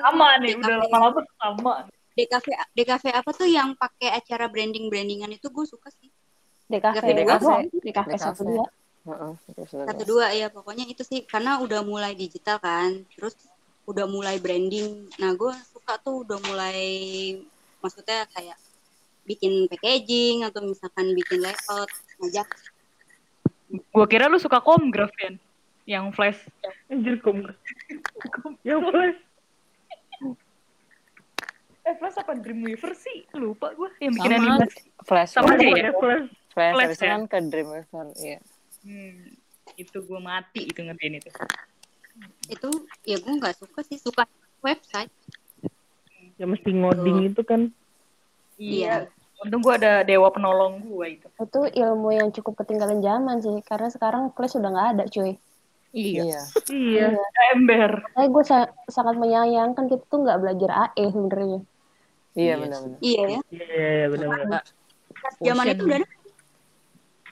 Sama nih, DKV. udah lama-lama sama. DKV, DKV apa tuh yang pakai acara branding-brandingan itu gue suka sih. DKV, DKV. DKV, DKV satu DKV. dua. Heeh, itu sudah. Satu dua ya pokoknya itu sih karena udah mulai digital kan. Terus udah mulai branding. Nah gue suka tuh udah mulai maksudnya kayak bikin packaging atau misalkan bikin layout ngajak Gue kira lu suka komgraf Yan. Yang flash. Anjir, kom. yang flash. Eh flash apa Dreamweaver sih? Lupa gue. Yang bikin Sama. animasi. Flash. Sama aja ya? Pokoknya flash. Flash, Flash, ya? kan ke Dreamweaver, iya. Hmm, itu gue mati itu ngertiin itu. Itu ya gue nggak suka sih suka website Ya mesti ngoding itu kan. Iya. Untung gue ada dewa penolong gue itu. Itu ilmu yang cukup ketinggalan zaman sih, karena sekarang Flash udah nggak ada, cuy. iya Iya. Iya. Ember. Saya gue sa- sangat menyayangkan kita tuh nggak belajar AE sebenarnya. Iya, Iya benar-benar. iya ya Iya, iya, benar-benar. Pas zaman itu udah ada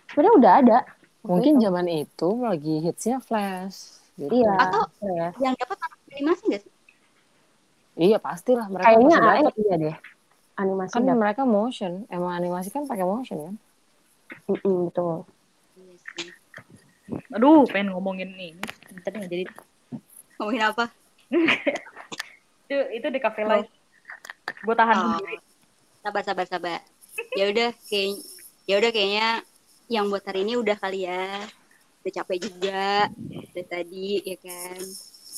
Sebenarnya udah ada. Mungkin zaman itu lagi hitsnya Flash. Gitu. Iya. Atau ya. yang dapat anak animasi nggak sih Iya, pastilah mereka Kayaknya dapat. iya deh. Animasi Kan dapat. mereka motion, emang animasi kan pakai motion kan? Mm-mm, betul. iya Aduh, pengen ngomongin ini. Tadi nggak jadi. ngomongin apa *laughs* Itu, itu di cafe live. Gue tahan Oh. sendiri. sabar sabar sabar ya udah kayak ya udah kayaknya yang buat hari ini udah kali ya udah capek juga dari tadi ya kan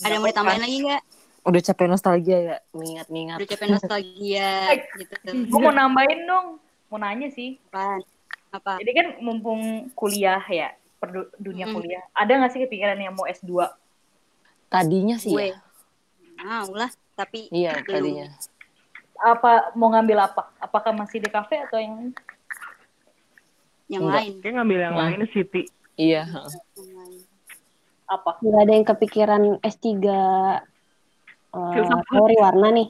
ada yang mau ditambahin lagi nggak Udah capek nostalgia ya, mengingat-ingat. udah capek nostalgia *laughs* gitu Gue mau nambahin dong. Mau nanya sih. Apaan? apa Jadi kan mumpung kuliah ya, per du- dunia Mm. kuliah. Ada nggak sih kepikiran yang mau S2? Tadinya sih gue ya. mau lah tapi Iya, belum. tadinya. Apa mau ngambil apa? Apakah masih di cafe atau yang yang Enggak. lain Kayak ngambil yang Wah. lain Siti. Iya, lain. apa? Nggak ada yang kepikiran S3 uh, Filsafat. teori warna nih.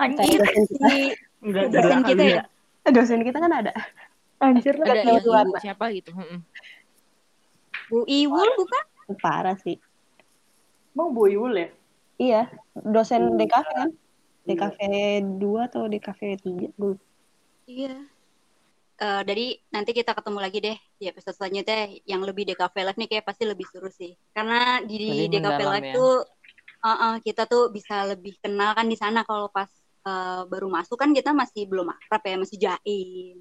Anjir, dosen kita. Enggak dosen kita ya Dosen kita kan ada. anjir ada Teori yang warna. siapa gitu. Bu Iwul bukan Parah sih. Mau Boyul ya? Iya, dosen DKV kan? DKV 2 atau DKV 3? Gue iya eh, jadi nanti kita ketemu lagi deh di episode selanjutnya yang lebih DKV Live nih kayak pasti lebih seru sih. Karena di Lebih DKV Live ya. tuh uh, uh, kita tuh bisa lebih kenal kan di sana kalau pas uh, baru masuk kan kita masih belum akrab ya, masih jaim.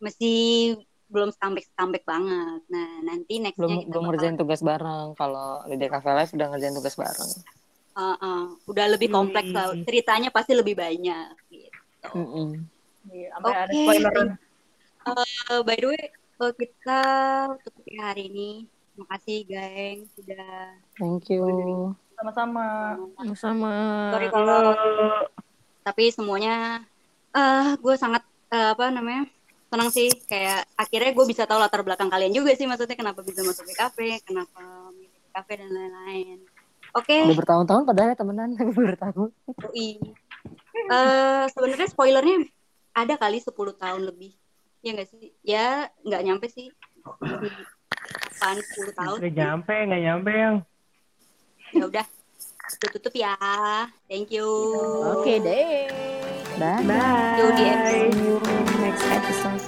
Masih belum comeback-comeback banget. Nah, nanti nextnya belum kita belum bakal ngerjain tugas bareng kalau di DKV Live udah ngerjain tugas bareng uh, uh, udah lebih kompleks lah. Hmm. Ceritanya pasti lebih banyak gitu. Iya, sampai ada Oke, spoiler. Uh, by the way, uh, kita tutup ya hari ini. Makasih, geng, sudah thank you. Sama-sama. sama sorry kalau tapi semuanya eh gue sangat eh, apa namanya senang sih. Kayak akhirnya gue bisa tahu latar belakang kalian juga sih maksudnya kenapa bisa masuk ke kafe kenapa milih kafe dan lain-lain. Oke. Udah bertahun-tahun padahal ya temenan *laughs* baru tahu. Yoi. Eh, sebenarnya spoilernya ada kali 10 tahun lebih ya nggak sih? Ya nggak nyampe sih. Delapan sepuluh tahun. Nggak nyampe nggak nyampe yang. Ya udah tutup tutup ya. Thank you. Oke okay, deh. Bye. Bye. See you di next episode.